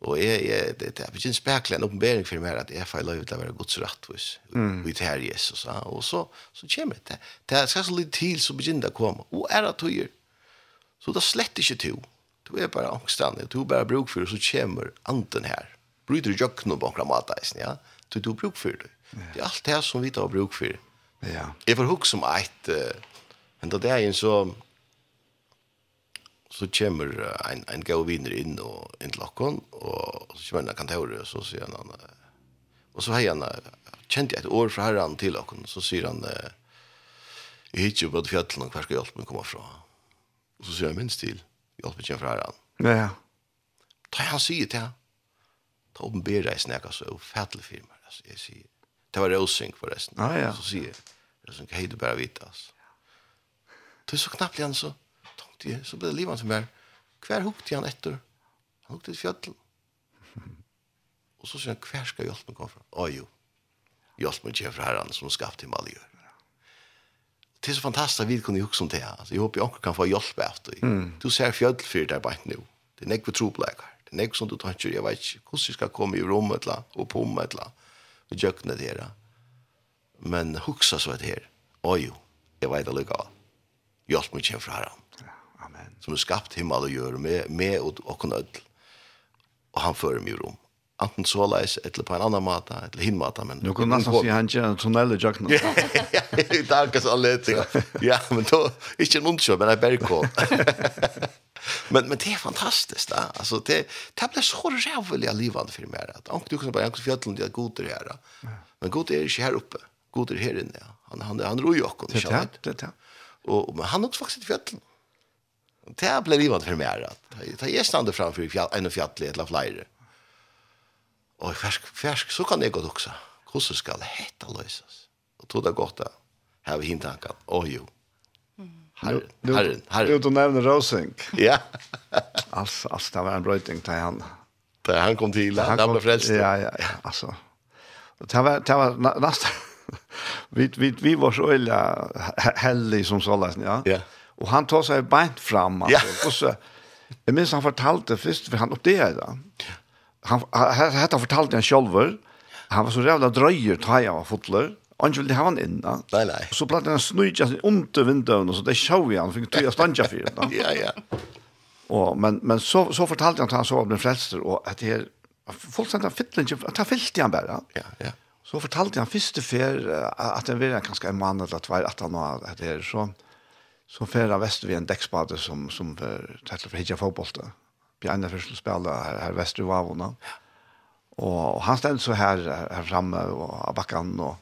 Og jeg, jeg, det, det er ikke en spekler, en oppenbering for meg at jeg får lov til å være gods rettvis mm. ut her Jesus. Ja. Og så, så kommer det. Det skal så litt til så begynner å komme. Og er det tøyer, Så det er slett ikke to. Du er bare angstande, du er bare bruk for det, så kommer anden her. Bryter du jøkken på omkring mataisen, ja? Du er bruk for det. Det er alt det som vi tar bruk for. Ja. Jeg får huske om et, uh, men da det er en så, så kommer en, en gav viner inn og inn til okken, og så kommer han kan tåre, og så sier han, og så har han, kjent jeg et år fra herren til okken, så sier han, jeg hittar jo på fjallene, hver skal hjelpe meg komme fra. Og så sier jeg minst til, hjelp ikke fra han. Ja, ja. Da han sier til han, da åpenberer jeg snakka så ufattelig firma. Altså, jeg sier, det var Rosing forresten. Ja, ja. Så sier jeg, Rosing, hei du bare vite, altså. Det er så knappt igjen, så tomt jeg, så ble det livet som er, Hver hukte han etter? Han hukte et fjøttel. Og så sier han, hver skal hjelp meg komme fra? Å jo, hjelp meg ikke fra herren som skapte himmel gjør det är så fantastiskt att vi kunde också om det här. Alltså, jag hoppas jag kan få hjälp efter det. Mm. Du ser fjöld för det bara nu. Det är nekve tropläkar. Det är nekve som du tar inte. Jag vet inte hur du ska komma i rummet eller och på mig eller och djökna det här. Men huxa så att här. Oj, jag vet aldrig av. Hjälp mig känna från herran. Amen. Som du skapt himmel och gör med, med och, och en ödel. Och han för mig i rummet Anten så leis, eller på en annan mata, eller hin mata. Men, nu kunne nesten si han ikke en tunnel i jakken. Ja, i dag er så alle. Ja, men då, ikke en ondkjøp, men en bergkål. men, men det er fantastisk, da. Altså, det, det blir så rævlig av livet for meg. At anker du kan bare, anker fjallet, det er god det her. Men god er ikke her oppe. God er her inne, ja. Han, han, han ror jo akkurat. Det er det, det er Og, men han er også faktisk i fjällen. Det ble livet for meg. Da jeg stande framfor en fjall, en fjall, en fjall, en fjall, Og fersk, fersk, så kan jeg godt også. Hvordan skal det løses? Og tog det godt da. Her vi hintanken. Å jo. Herren, herren, herren. Du, nevner Rosing. Ja. altså, altså, det var en brøyting til han. Da han kom til, han, han ble frelst. Ja, ja, ja, altså. Det var, det var nesten. vi, vi, vi var så illa heldig som så løsning, ja. Ja. Og han tog seg beint fram. Altså. Ja. Og så, jeg minns han fortalte først, for han oppdager det. Ja han hade fortalt han sjølver. Han var så jävla dröjer ta jag var fotler. Han ville ha han in. Nej nej. Så platt han snöjt under vintern och så det såg jag han fick tre stanja för det. Ja ja. Och men men så så fortalte han att han så blev frelster, och att det är folk at han fyllte att bare. Ja ja. Så fortalte han första för att den var kanskje en mann eller att at att han at det er så så färra väster vi en däcksbade som som för tätt for hitja fotboll Bjarne Fischl spela här, här väster i Vavona. Och, og han ställde så här, här framme och av bakken. och,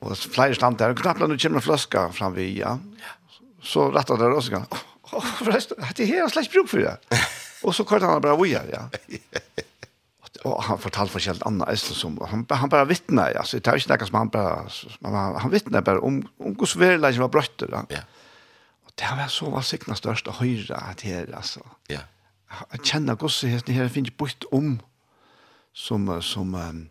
och flere stand där. Knappt når det kommer en flaska fram vid, ja. Så rettet det også. igen. Åh, oh, forresten, det er här slags bruk for det. och så kørte han bara vojar, ja. Och han fortalte forskjellig annet. annat som han, han bara ja. alltså det er inte noe som han bara, han, han vittnar bara om, om hvordan svärlägen var brötter. Ja. ja. Och det var så var siktna största höjra att her, alltså. Ja kjenner godsheten her, finner bort om som, som um,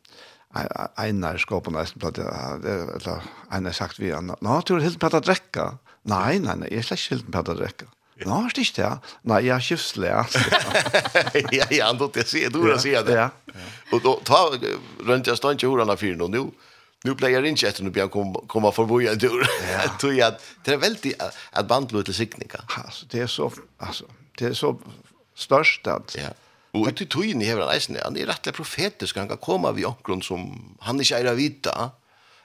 Einar skåpen nesten på det, eller Einar sagt vi, nå tror jeg helt platt å drekke. Nei, nei, nei, jeg er slett ikke helt platt å drekke. Nå er det ikke det. Nei, jeg er kjøpslig, ja. Ja, han låter jeg du har sier det. Og då, ta, rønt jeg stånd ikke hvordan av fyren, og nå, nu blir jag inte efter nu blir jag kom, komma förbi en dörr. Jag tror att det är väldigt att band blir till sikninga. Alltså, det är så, alltså, det är så størst. Ja. Och ut i tojen i hevran eisen, han är rettelig profetisk, han kan komma vid omkron som han inte är av vita,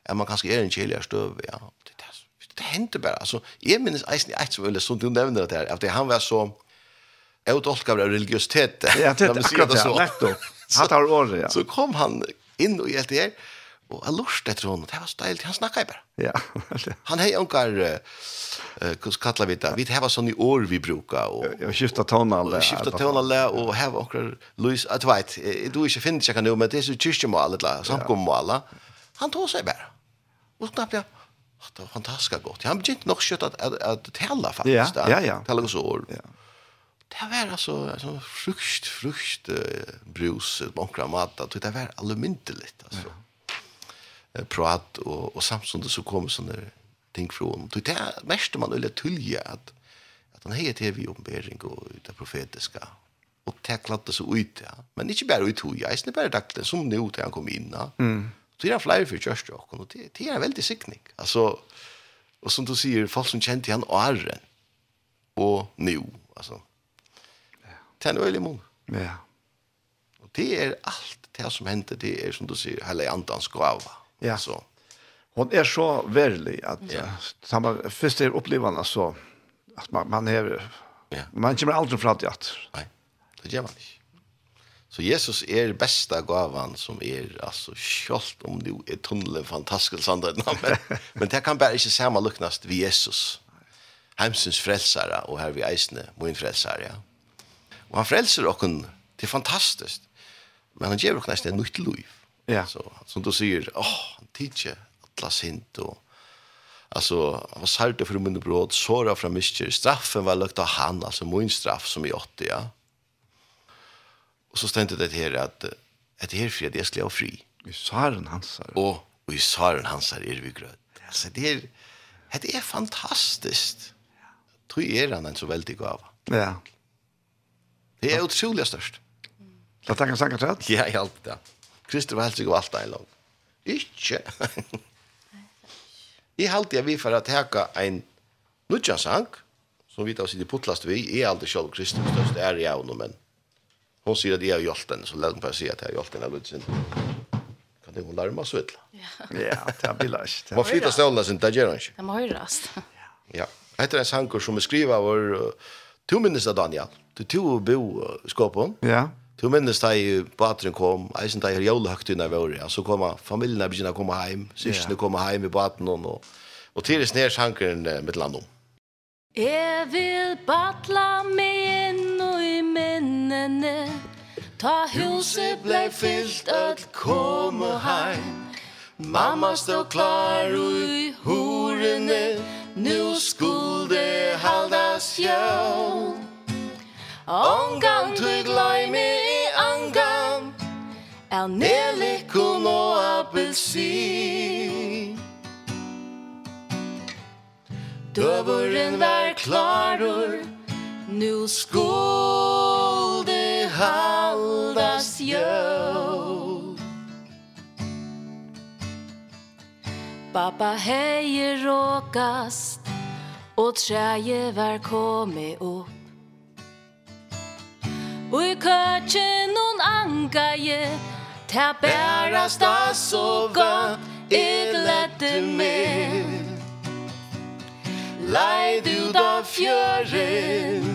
är man kanske är en kjellig stöv, ja. Det, det, det händer bara, alltså, jag minns eisen i ett som veldig som du nevner det her, at han var så utolkad av religiositet. Ja, det er akkurat det, nettopp. Han tar året, ja. Så kom han inn og gjeldte her, Og jeg lurte etter henne, det var så deilig, han snakket bare. Ja. han hei unger, hva uh, kallar vi det, vi heva sånne år vi brukar. Og, og, og skifta tonale. Og skifta tonale, og heva unger, Louis, at du vet, du ikke finner ikke noe, men det er så kyrkjemål, samkommål. Han tog seg bare. Og knappt jeg, det var fantastiskt godt. Han begynte nog skjøtt at, at, at tälla faktisk. Ja, ja, ja. Tälla hos år. Ja. Det var alltså, alltså frukt, frukt, uh, brus, många mat. Det var allmynteligt alltså. Ja prat och och samtidigt så kommer såna ting från. Det är mest man vill tillge att att han heter vi ombering och det profetiska och tacklat det så ut ja. Men inte bara ut hur jag är bara dackle som nu till han kom in. Ja. Mm. Så det är flyg för just och och det det är väldigt siktning. Alltså och som du säger folk som kände han är och nu alltså. er en øyelig mån. Ja. Och det är allt det som händer det är som du säger hele andans gåva. Ja. Så. Hon är så värlig att ja. samma första upplevelsen så att man man är ja. man kommer aldrig fram till att. Nej. Det gör man inte. Så Jesus är bästa gavan som är alltså skolt om det är tunnel fantastisk sandan men men det kan bara inte samma luknast vi Jesus. Hemsens frälsare och här vi eisne min frälsare. Ja. Och han frälser och det är fantastiskt. Men han ger också nästan nytt liv. Ja. Så som du säger, åh, han tidsje alla sint och alltså han var salt för min bröd, såra från mycket straffen var lukt av han, alltså min straff som i 80, ja. Och så stände det här att att det här fred jag skulle fri. Vi saren hansar. Och vi saren hansar är vi gröd. Alltså det är det är fantastiskt. Tror är han en så väldigt gåva. Ja. Det är otroligt störst. Jag tackar så mycket. Ja, jag allt det. Kristus var helst ikke valgt en lov. Ikke. jeg halte jeg vi for å teka en nudjansang, som vi tar oss i puttlast vi, jeg er aldri selv Kristus største er jeg nå, men hon sier at jeg har hjulpet henne, så lærte hun bare si at jeg har hjulpet henne av Ludvig. Kan det hun larma så vidt? Ja, det er billig. Man flytter stålene sin, det gjør hun ikke. Det må høyres. Ja. Hette er en sanger som er skrivet av vår... to minnes av Daniel. Du to bo skåpen. Ja. Ja Du minnes da i bateren kom, eisen da i jævlehøgtiden av året, så kom familien begynner å komme hjem, syskene kom hjem i baten, og, og til det sned sjankeren med landom. Jeg vil batla meg inn og i minnene, ta huset ble fyllt at komme heim. Mamma stod klar ui horene, nu skulle haldas jævn. Ongan tui gloimi i angan Er nelikon og appelsin Døveren var klarur. Nu skulde haldas jøv. Pappa hei råkast Og træje var komi opp Ui køtjen nun angaje Ta bærast da så godt Jeg gledde meg Leid ut av fjøren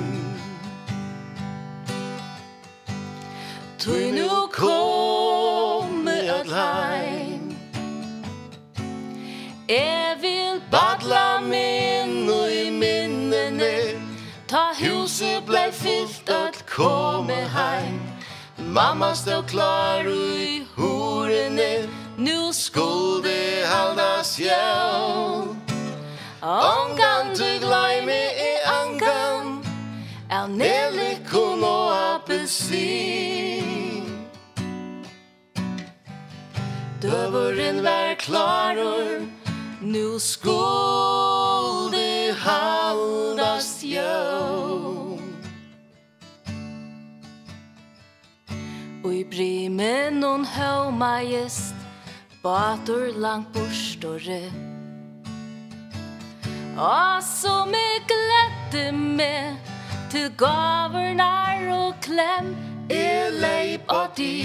Tui nu komme at heim Jeg vil badla min og i minnene Ta huset blei fyllt av komme heim. Mamma stod klar i horene Nu skulle haldas jag Ongan du glöjme i angan. Av nelikon og apelsin Døveren var klaror Nu skulle haldas Og i brimen hon høyma gist Bator langt borstore Og som jeg gledde meg Til gavernar og klem Jeg leip av di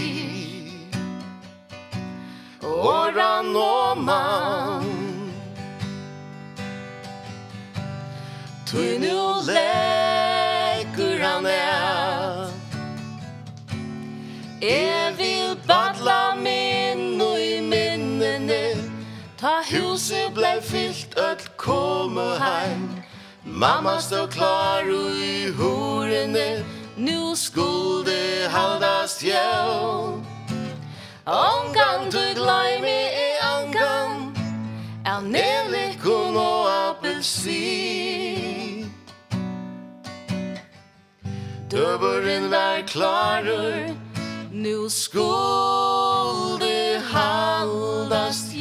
Åran og man Tu nu leip Jeg vil badla og i minnene Ta huset blei fyllt öll komu heim. Mamma stå klar i horene Nu skulde haldast jau Ongan du gløymi i ongan. Er nelikon og appelsin Døveren var klarur Nu skulle haldas haldast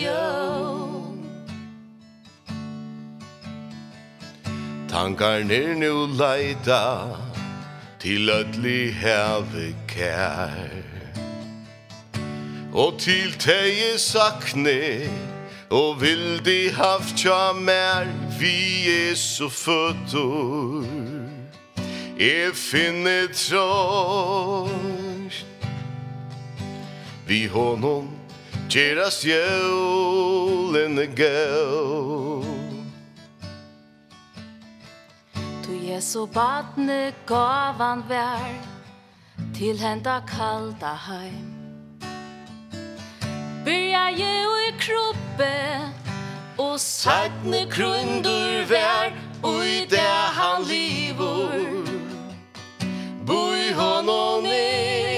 Tankar nir nu leida Til ödli heve kær. Og til teie sakne Og vildi haft tja mer Vi er så fötter Jeg finner tråd vi honom Geras julen gå Tu Jesu badne gavan vær Til henda kalda heim. Byrja je i kroppe Og sætne krundur vær Og i det han livur Bui honom er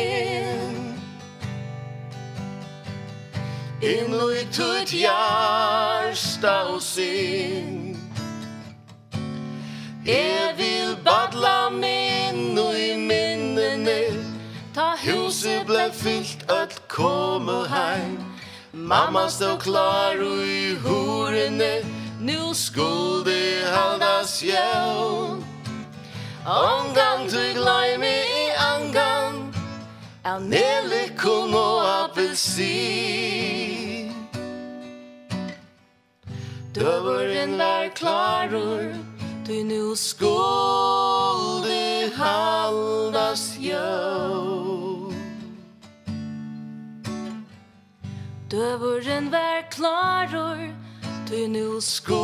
Innu i tutt hjärsta och syn Jag vil badla min innu i minnene Ta huset ble fyllt att komma heim Mamma stod klar ui i horene Nu skulle haldas jävn Omgang du glöj i angang av nelikon og appelsin. Døveren var klarur, du nu skulde haldas jo. Døveren var klarur, du nu skulde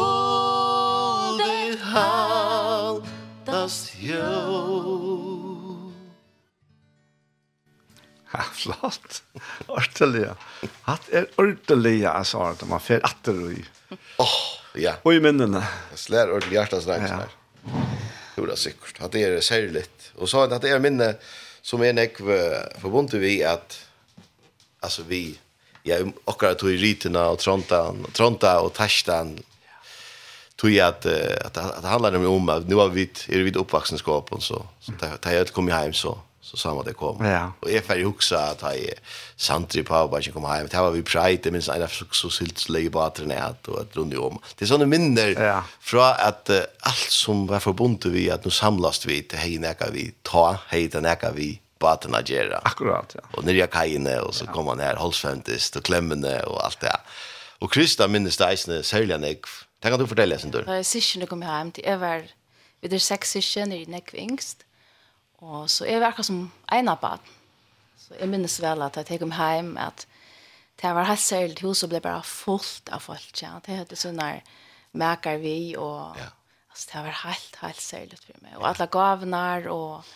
haldas jo. Ja, flott. Ordelig. Hatt er ordelig, altså, at man fer atter og i. Åh, ja. Og i minnene. Jeg slår ordentlig hjertet sånn her. Jo, det er sikkert. Hatt er særlig. Og så at det er minne som er nekv forbundet vi at, altså vi, ja, akkurat tog i rytene og trontan, tronta og tastan, tog at, at, at det handlar om at nu er vi, er vi oppvaksenskapen, så, så da jeg kom hjem, så, så sa man det kom. Ja. Och jag får ju också att ha Santri på och jag kom hem. Det var vi pride minns en av så silt läge på att träna och att runda om. Det är såna minner ja. från att uh, allt som var förbundet vi att nu samlas vi till hej näka vi ta hej den näka vi på att Nigeria. Akkurat ja. Och när jag kajne och så ja. kom man här Holsfäntest och Klemmene och allt det. Och Krista minnes det isne säljarna. Tänk kan du fortälja sen då. Jag syskon kom hem till Ever. Vi där sex syskon i Nekvingst. Mm Og så jeg var akkurat som en av bad. Så jeg minnes vel at jeg kom hjem, at det var helt særlig til huset ble bare fullt av folk. Ja. Det hørte sånne merker vi, og ja. altså, det var helt, helt særlig for meg. Og alle gavene, og,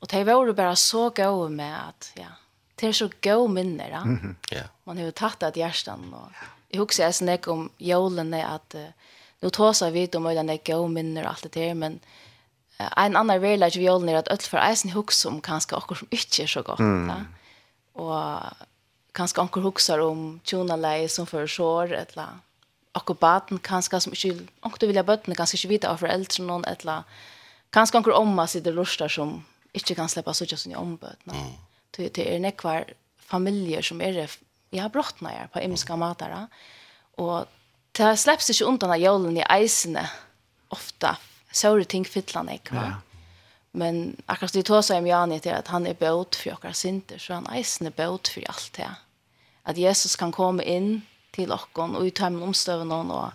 og det var jo bare så gøy med at, ja, det er så gøy minner. Ja. Mm -hmm. yeah. Man har jo tatt av hjertet, og jeg husker jeg snakker om jolene, at uh, nå tåser vi om øyne gøy minner og alt det der, men en annan verlag vi håller att öll för eisen hooks om kanske också som inte är så gott mm. va? och kanske anker hooksar om tjona lei som för sår eller akkubaten kanske som inte anker vilja bötna kanske inte vita av föräldrar någon eller kanske anker omma sitter lustar som inte kan släppa så just i ombötna mm. det är nekvar familjer som är jag har brottnar jag på imska matar och det släpps inte undan av jolen i eisene ofta såre ting fytlan ikke, va? Ja. Men akkurat det tåsa om Jani til at han er bot for okkar synder, så han eisen er bøt for alt det. At Jesus kan komme inn til okkon og uttømme med omstøvende og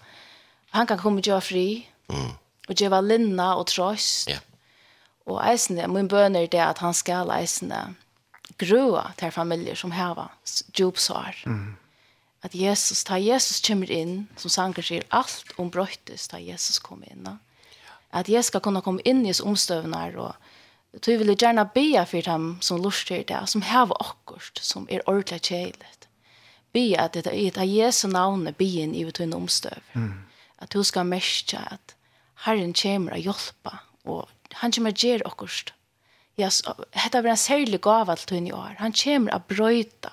han kan komme og gjøre fri mm. og gjøre linna og trøst. Ja. Og eisen er, min bøn er det at han skal eisen grua til familjer som heva djupsår. Mm. At Jesus, ta Jesus kommer inn, som sanger sier, alt om brøttes ta Jesus kommer inn. Ja at jeg skal kunne komme inn i omstøvene og du vil gjerne be for dem som lurer til det, som har akkurat, som er ordentlig kjeilet. Be at det er et Jesu navnet be inn i tøyne omstøv. Mm. At du skal merke at Herren kommer å hjelpe, og han kommer å gjøre akkurat. Ja, dette var en særlig gave til tøyne i år. Han kommer å brøyte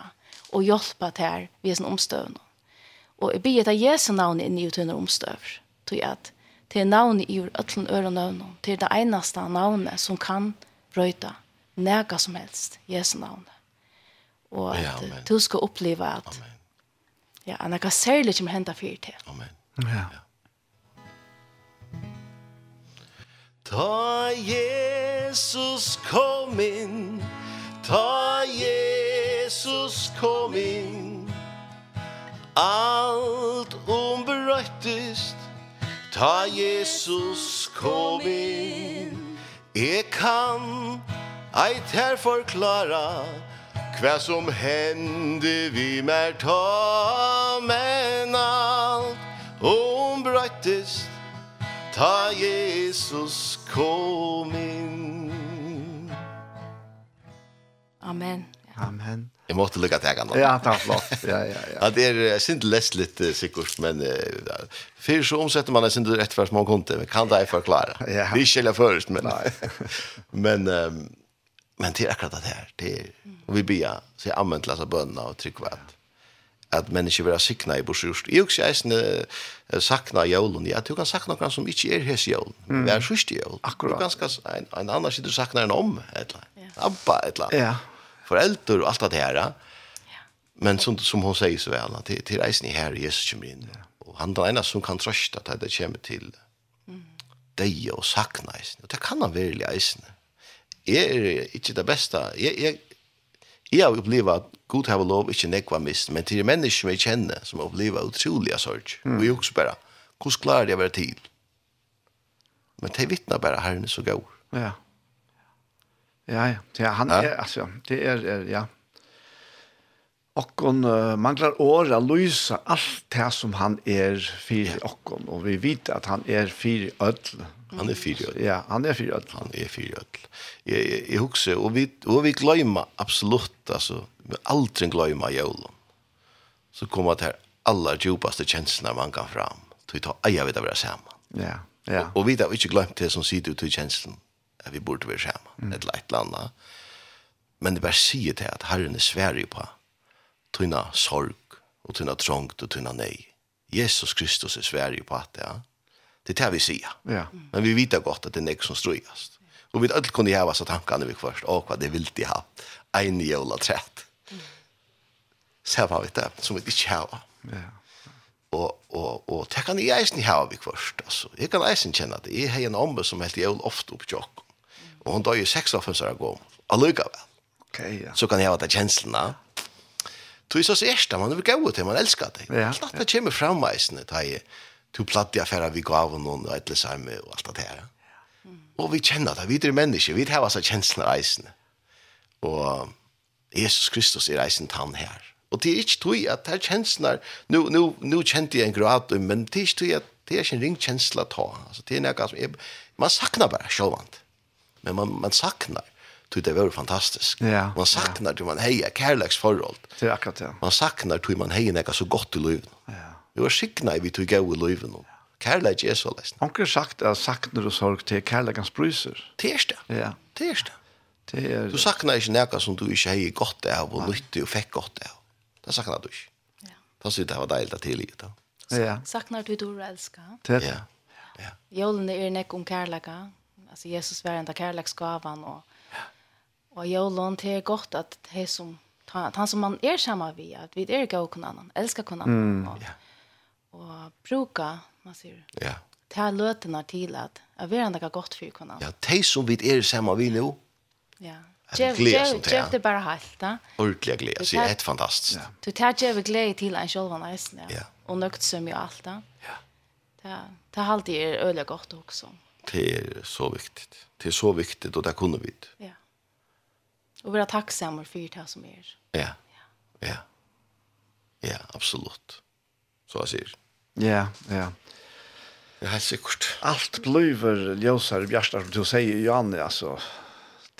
og hjelpe til her ved sin omstøvne. Og jeg be at Jesu navn inn i tøyne omstøv. Tøy at Det er navnet i øtlen øre navnet. Det er det eneste navnet som kan brøyta nega som helst, Jesu navn. Og at ja, du skal oppleve at amen. ja, han kan særlig som henda fyrt til. Amen. Ja. ja. Ta Jesus kom inn, ta Jesus kom inn, alt ombrøttest, Ta Jesus kom inn. Jeg kan Eit her forklara Hva som hende vi mer ta Men alt Ombrøttest Ta Jesus kom inn. Amen. Amen. Jag måste lucka till ägaren. Ja, det er flott. Ja, ja, ja. det är synd läst lite sikkert, men för så omsetter man sin rett for små konti, men kan det förklara. Ja. Det er ikke jeg först, men nej. men men det er akkurat det här. Det er, och vi ber så jag använder läsa og och at, at att människor ha sikna i bursjurs. Jeg også också är sakna julen. Jag du kan sakna någon som inte är hes jul. Mm. Det är i jul. Akkurat. Du ganska en, en annan sitter saknar en om. Etla. Ja. Abba, etla. Ja föräldrar og alt det her. Ja. Men som som hon säger så väl att till reisen i her, Jesus kommer in. Och han är en som kan trøste at det kommer till mm. dig och sakna eisen. Og det kan han virkelig eisen. Jeg är inte det bästa. Jag, jag, jag har opplevd at Gud har lov ikke nekva mist. Men til mennesker som jag känner som har opplevd otroliga sorg. Mm. Och også också bara, hur jeg jag være til? Men det vittnar bara herren så går. Ja. Ja, ja. Det, han ja. er, altså, det er, er ja. Okkon uh, manglar åra lysa alt det som han er fyrir okkon, og vi vet at han er fyrir ødel. Han er fyrir ødel. Ja, han er fyrir ødel. Han er fyrir ødel. Jeg, jeg, jeg husker, og vi, og vi gløyma absolutt, altså, vi aldri gløyma jævlen. Så kommer det her aller djupaste kjenslene man kan fram. Så vi tar eia vidt å være sammen. Ja, ja. Og, og vi har ikke glemt det som sitter ut i kjenslen at vi burde være sammen, mm. et eller annet. Men det bare sier til at Herren er sverige på tøyna sorg, og tøyna trångt, og tøyna nei. Jesus Kristus er sverige på at det, ja. Det er det vi sier. Ja. Men vi vet godt at det er nek som strøyast. Og vi vet alle kunne gjøre så tankene vi først, og hva det vil de ha. Ein jævla trett. Så har vi det, som vi ikke har. Ja og og og det kan jeg eisen hava vi først, altså. Jeg kan eisen kjenne det. Jeg har en ombe som helt jævla ofte opp tjokk. Og hun døg i 96 år gå. Allukka vel. Okay, ja. Så kan jeg ha det kjenslene. Du er så sørste, man er gøy til, man elsker det. Ja, alt det kommer fram eisen, da jeg tog platt i affæra vi gav noen og etter samme og alt det her. Og vi kjenner det, vi er mennesker, vi har altså kjenslene eisen. Og Jesus Kristus er eisen tann her. Og det er ikke tog at det er kjenslene, nu, nu, nu kjente jeg en grad, men det er ikke tog at det er ikke en ringkjensla ta. Altså, det er noe som, man saknar bare sjåvant men man, man saknar tog det var fantastiskt. Ja, man saknar ja. tog man heja kärleks förhåll. Det är akkurat det. Ja. Man saknar tog man heja näka så gott i livet. Ja. Det var sikna vi tog gau i livet nu. Kärlek är så läst. Hon har sagt att saknar och sorg till kärlekens bryser. Det är. Ja. Det är det. Det är Du saknar inte näka som du inte heja gott av och lytte och fick gott av. Det saknar du inte. Ja. Fast det var dejligt att i det. Ja. Saknar du då älskar? Det är det. Ja. Jolen är nek om kärleka. Alltså Jesus var den där kärleksgåvan och och jag lån till gott att det som han som man är samma vi att vi är gå kunna annan älska kunna annan och, och bruka man ser. Ja. Ta lötena till att jag vill ändå gott för kunna. Ja, det som vi är samma vi nu. Ja. Jeff, Jeff, Jeff, det bara helt, da. Ordentlig glede, det er helt fantastisk. Du tar Jeff glede til en selv eisen, ja. Og nøkt som jo alt, da. Ja. Det er alltid øyelig godt også. Ja det är så viktigt. Det är så viktigt och det kunde vi. Ja. Och vara tacksamma för det som är. Ja. Ja. Ja, absolut. Så jeg säger. Ja, ja. Det er helt sikkert. Allt blir ljusare bjärstar som du säger, Janne, alltså.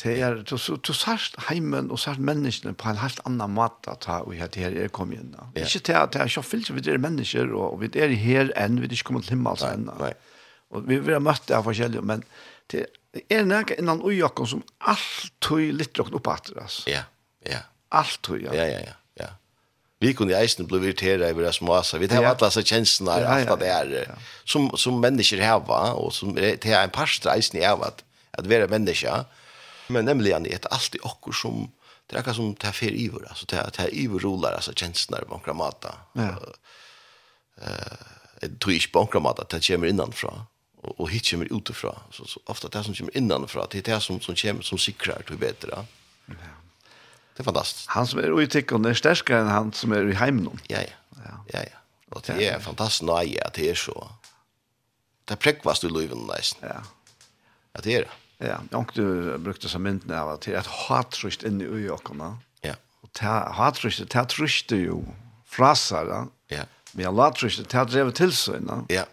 Det är, du, du särst heimen och särst människorna på en helt annan måte att ha och det här är kommit in. Ja. Inte till att det är så fyllt vi är människor och vi är här än, vi är inte kommit till himmels än. Nej. Og vi har møtt det av forskjellige, men det er nægge innan ujakken som alltid litt råkne opp at altså. Ja, ja. tog, ja. Ja, ja, ja. ja. Vi kunne i eisen bli irriteret over det småsa. Vi tar ja. alle disse kjenslene ja, alt det er, ja. som, som mennesker har, og som det er en parster eisen i av at, at vi er mennesker. Men nemlig, det er alltid okkur som, det er akkurat som det er fer iver, altså det er, det er iver roller, altså kjenslene her, bankramata. Ja. Uh, uh, det tror ikke bankramata, det kommer innanfra. Ja och och hittar mig utifrån så, så ofta det som kommer innanför det är det som som kommer som sikrar till bättre. Ja. Det är fantastiskt. Han som är ute och är starkare än han som är i hemmen. Ja ja. Ja ja. Och det är fantastiskt nej att det är så. Det präkvas du löven nästan. Ja. Att det är det. Ja, jag du brukte som mynt när var till att hatrust inne i ögonen. Ja. Och ta hatrust, ta truste ju frasar. Ja. Men jag latrust, ta drev till sig. Ja. Ja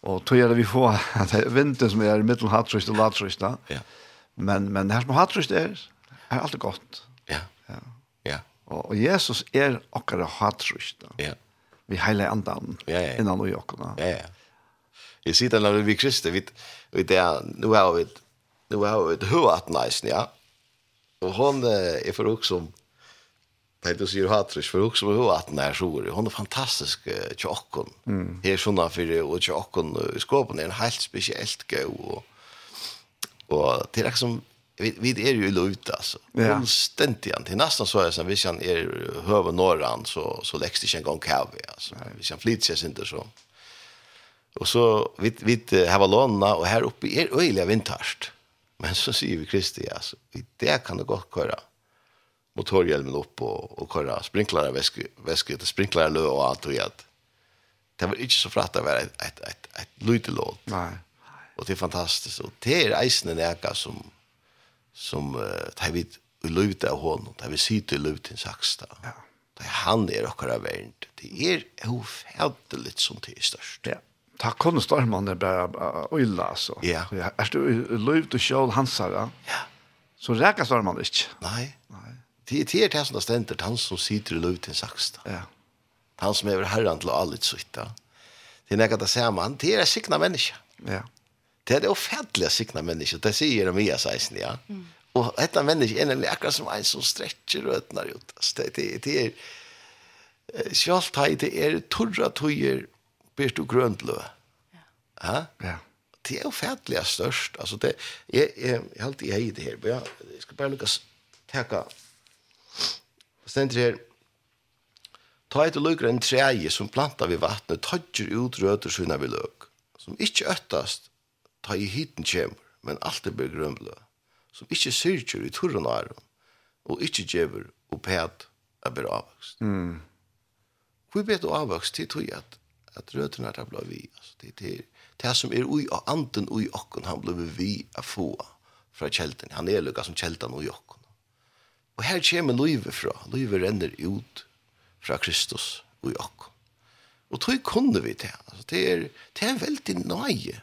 Och tror det vi får att vintern som är i mitten hattrist och lattrist. Ja. Men men det här som hattrist är är alltid gott. Ja. Ja. Ja. Och Jesus är också hattrist. Ja. Vi heilar andan ja, ja. ja. innan och jag. Ja. ja. Jeg sier det når vi kristne, vi vi det er, nå har vi nå har vi det hur att nice, ja. Och hon är för också Det du sier hatrisk, for hun som er at nær sår, hun er fantastisk tjokken. Mm. Her sånn for og tjokken i skåpen er en helt spesielt gøy. Og, og det er liksom, vi, vi er jo i lov altså. Ja. Hun stendte igjen. Til nesten så jeg, det hvis han er høve nåren, så, så lekste ikke en gang kjave, altså. Nei. Hvis han flytter seg ikke så. Og så, vi, vi har lånene, og her oppe er øyelig vinterst. Men så sier vi Kristi, altså, det kan det godt køre. Mm motorhjälmen upp och, och köra sprinklare väske, väske till sprinklare lö och allt och allt. Det var inte så fratt att vara ett, ett, ett, ett lytelåt. Nej. Och det är fantastiskt. Och det är eisen en som, som uh, tar vid i luvet av honom. Tar vid sitt i luvet i saksta. Ja. Det han är okkara värnt. Det är ofärdligt som det är störst. Ja. Ta kunde storman det bara illa så. Ja. Är du luvet och sjål hansar? Ja. Så räkar storman det inte? Nej. Nej. Det är det som det ständer, han som sitter i luften saksta. Ja. Han som är herran till allt sitta. Det är något att säga man, det är sikna människa. Ja. Det är det offentliga sikna människa, det säger de i sig, ja. Mm. Och detta människa är nämligen akkurat som en som sträcker och öppnar ut. Det, det, det är självt här, det är torra tojer, bärt och gröntlö. Ja. Ja. Det är offentliga störst. Alltså det är, är, är alltid i det här. Jag, jag ska bara lyckas täcka stendur her, ta et lukkar en treje som planta vi vattnet, tøtjer ut røter sina vi løk, som ikkje øttast, ta i hiten kjemur, men alt er blir grønblø, som ikkje syrkjer i turren og æron, og ikkje djever og pæt er blir avvokst. Mm. Hvor bet og avvokst til tog at, at røtene er blei vi, altså, det er det som er ui og anden ui okken, han blei vi a få fra kjelten, han er lukka som kjelten ui okken. Og her kommer livet fra. Livet renner ut fra Kristus og Jakob. Og tog kunne vi det. Altså, det, er, det er veldig nøye.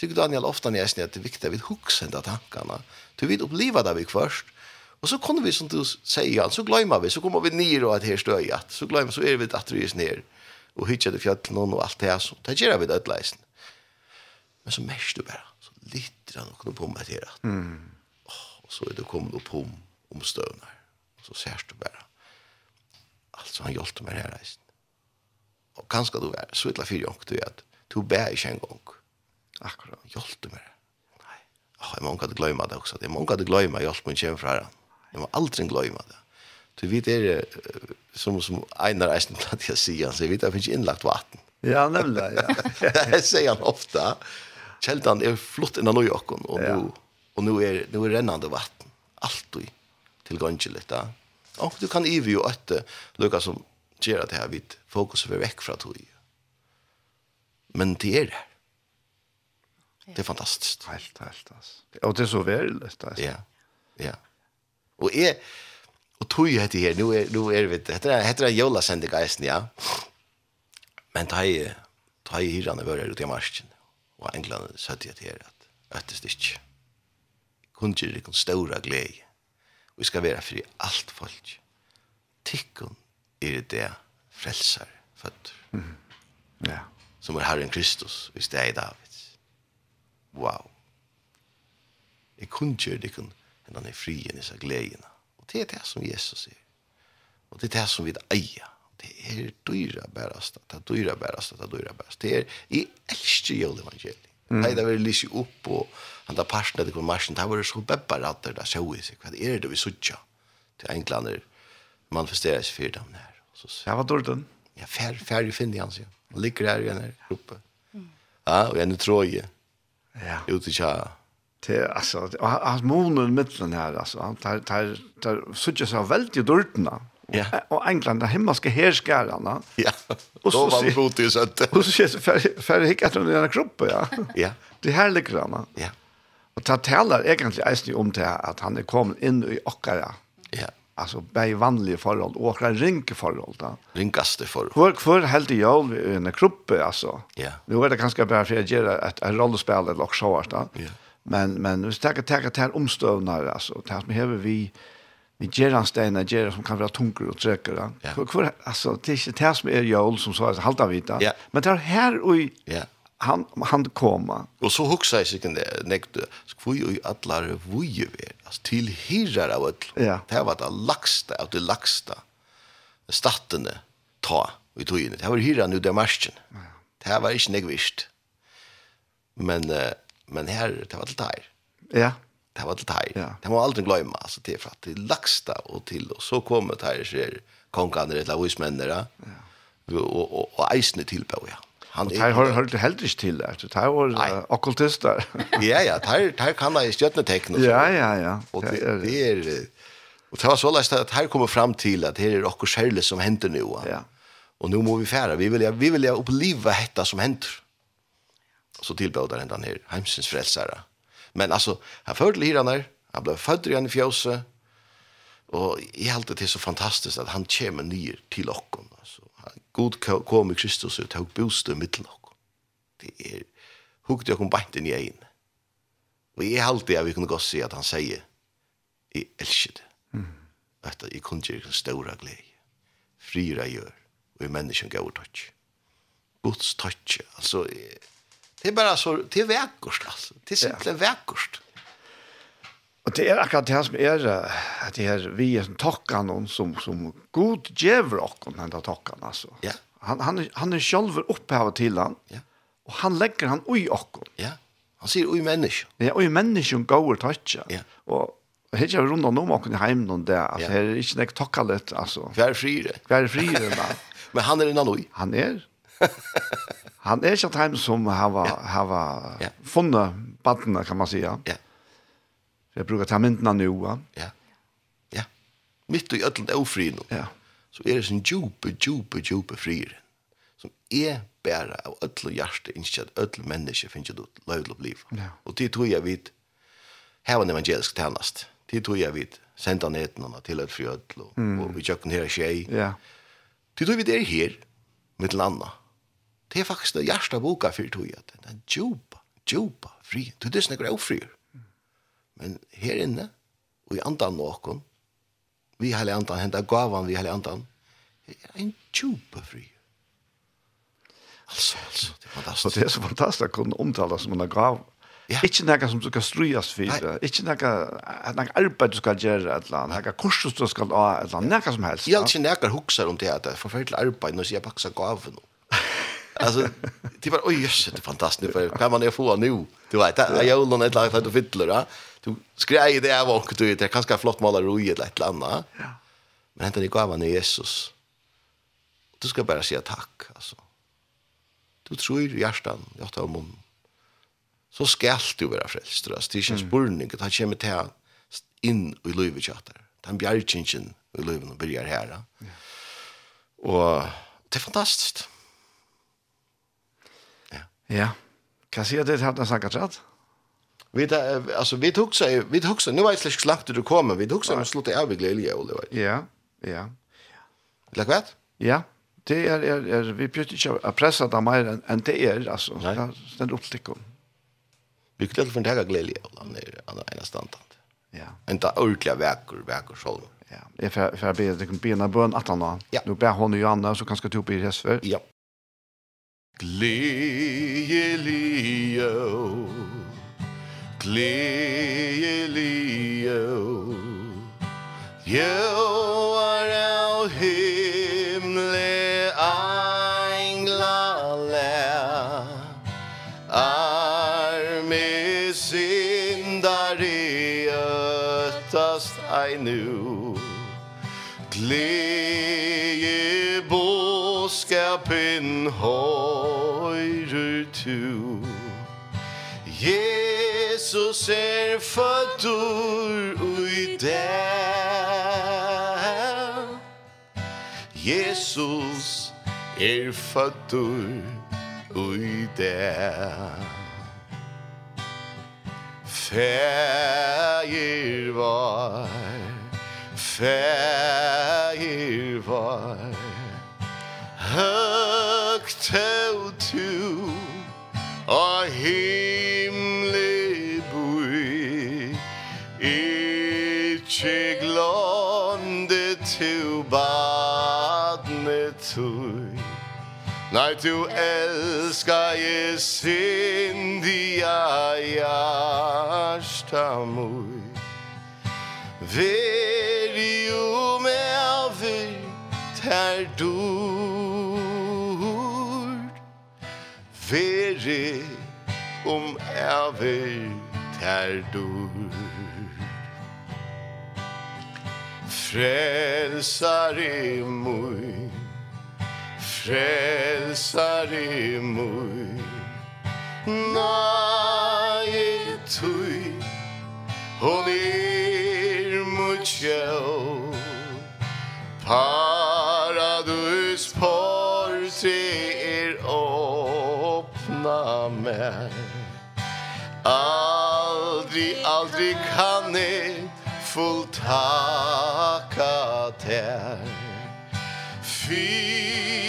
Tykker Daniel ofte når jeg sier at det er viktig at vi husker de tankene. Du vil oppleve det vi først. Og så kunne vi, som du sier, så glemmer vi. Så kommer vi ned og at her støy. Så glemmer så er vi at vi er ned. Og hytter det fjallet og alt det her. Så det gjør vi det leisen. Men så mest du bare. Så litt han og på meg til det. Mm. Oh, så er det kommet opp om om omstøvner. Og så ser du bare. Alltså han hjelpte meg her reisen. Og kanskje du er så ytla fyrir jonk du at du bæ ikke en gong. Akkurat, han hjelpte meg. Nei. Oh, jeg må ikke gløyma det også. Jeg må ikke gløyma hjelp min kjem fra han. Jeg må aldri gløyma det. Du vet er det som, som Einar Eisen blant jeg sier, så jeg vet at det finnes innlagt vatten. Ja, nemlig, ja. det sier han ofte. Kjeldan er flott innan New York, og nu, ja. og nu er, nu er rennande vatten. Alt du tilgångeligt där. Och du kan ju ju att lucka som gör det här vid fokus för veck från tog. Men det är det. Det är fantastiskt. Helt, helt. Alltså. Och det är så väl. Alltså. Ja, ja. Och är och tog ju det här, nu är, nu är det, heter det, heter det Jola Sendegeisen, ja. Men det är, det är hyrarna våra ute i marsken. Och England sa det här att, att det är inte. Kunde det det stora glädje Vi skal være fri alt folk. Tikkun er det frelsar født. Mm. Ja. Som er Herren Kristus, hvis det er David. Wow. Jeg kunne gjøre det kun enn han er fri enn disse gledene. Og det er det som Jesus sier. Og det er det som vi eier. Det er dyra bærast, det er dyra bærast, det er dyra bærast. Det er, jeg elsker jo evangeliet. Mm. Nei, det er veldig lyst opp og han parten det etter marsjen, det var så bebbar att det där så i seg, vad är det vi söker til englander manifesterer seg för dem där så så vad då den ja fär fär ju finner han sig och ligger där igen där uppe ja och en troje ja ut i tja till alltså hans månen mitten här alltså han tar tar tar söker sig väldigt dörtna Ja. Och England där hemma ska. Ja. Och så var det bot i så att. Och så känns för för hickat under den kroppen, ja. Ja. Det här ligger Ja. Og det taler egentlig eisen om til at han er kommet inn i okkara. Ja. Altså, bare vanlige forhold, og okkara ringe forhold da. Ringaste forhold. Hvor, hvor helt i i en gruppe, altså. Ja. Nå er det kanskje bare for jeg gjør et, et rollespill eller okkara da. Ja. Men, men hvis jeg tenker til omstøvnare, altså, det som hever vi, vi gjør en stein, gjør som kan være tungere og trøkere. Ja. Hvor, hvor, altså, det er ikke det som er jól som så, altså, halta vita. Ja. Men det er her og i, ja han han koma. Och så hugsa sig sikkert det nekte. Skvoj och alla vuje vi. Alltså till hirar av ett. Ja. Det var det laksta av det laksta. Stattene ta vi tog in. Det var hyra nu der marsken. Ja. Det var inte negvist. Men men her det var det där. Ja. Det var det där. Ja. Det må aldrig glömma alltså det för att det laxta och till och så kommer det här ser konkan eller vismännera. Ja. Och och, og eisne tillbå ja. Han tar har har det helt ikke til det Tar var uh, okkultister. ja ja, tar tar kan da stjerne tekno. Ja ja ja. Og det er det er og tar så lest att her kommer fram till att her är okkur skärle som händer nu. Ja. Och nu måste vi færa. Vi vill vi vill uppleva hetta som händer. Så tillbådar den här heimsens frälsare. Men alltså han födde hyran her. Han blev född igjen i fjøset. Och i allt det är så fantastiskt att han kommer ner till oss. God kom i Kristus og tog bostad i middelen av Det er hukte jeg kom bant inn i egin. Og jeg halte jeg vi kunne godt si at han sier jeg elsker det. Mm. At jeg kunne gjøre en stor glede. Frier gjør. Og i menneskene gav touch. Guds touch. Altså, det er bare så, det er vekkert altså. Det er simpelthen ja. vekkert. Og det er akkurat det som er at det er vi er tokka tokkan som, som god djever okken den der tokkan, altså. Ja. Han, han, han er sjølver opphavet til han, ja. og han legger han ui okken. Ja, han sier ui menneske. Ja, ui menneske går tøtja. Ja. Og Helt jeg rundt om åkken i heimen om det, altså, her er ikke nek tokka litt, altså. Hver frire. Hver friere, men. men han er en anoi. Han er. Han er ikke et heim som har, har funnet badene, kan man si, ja. Ja. Jeg bruker ta myndene nå. Ja. ja. Ja. Mitt og i ødelen ofri nå. Ja. Så er det sånn djupe, djupe, djupe frier. Som er bare av ødelen hjerte, ikke at ødelen menneske finner ut løy til å bli. Ja. Og det tror jeg vidt her var en evangelisk tjenest. Det tror jeg vidt senda neten og til et fri ødel og, mm. og vi kjøkken her skje. Ja. Det tror vi det er her, med til landa. Det er faktisk det hjerte boka for tog jeg. Det er djupa, djupa fri. Det er det som er ofrier. Men her inne, og i andan nåkon, vi heilig andan, henta gavan vi heilig andan, er en tjupe fri. Altså, altså, det er fantastisk. Og det er så fantastisk å kunne omtale som en gav. Ja. Ikke noe som du skal strøyes for, ikke noe, noe arbeid du skal gjøre, et eller annet, noe kurs du skal ha, et eller annet, noe som helst. Jeg har ikke noe hukser om det, at det er forferdelig arbeid, når jeg bakser gaven nå. Alltså det var oj just det fantastiskt för kan man ju få nu. Du vet, jag gör någon ett lag för att va du skrejer det av och du vet, det kanske flott målar roi eller ett eller annat. Ja. Men hämta ni gavan i Jesus. Du ska bara säga tack alltså. Du tror i hjärtan, jag tar mun. Så skal du vara frälst. Det är en spurning, det har kommit här in i livet chatter. Den bjärkingen i livet och börjar här. Ja. Och det är fantastiskt. Ja. Ja. Kan se det har den sagt rätt? Vi alltså vi tog sig vi tog sig nu vet slik slakt du kommer vi tog sig med slutet av glädje Oliver. Ja. Ja. Lägg vet? Ja. Det er, er, er, vi brukar ikke å presse där mer enn än det er, altså. Nei. Det är opp til uppstickon. Vi kunde inte ta glädje eller andra ena standard. Ja. Inte ordliga verkor verkor så. Ja. jeg får för be det kan bena bøn at han da. Ja. Nå ber hon og andra så kanske du upp i resver. Ja. Glädje, glädje gleelig jo er av himle engla lær Er med syndare ötast ei nu Gleje boskapen høyrer tu Yeah Jesus er føddur ui dag Jesus er føddur ui dag Fægir var Fægir var. Høgt høgt tu Og høgt Nei, du elskar je syndia hjärsta mui Veri jo me avi ter dur Veri om avi ter dur Frelsare mui frelsare mui. Nae tui Hon er mui tjau Paradus porte er åpna mer Aldri, aldri kan jeg fullt taka ter Fyr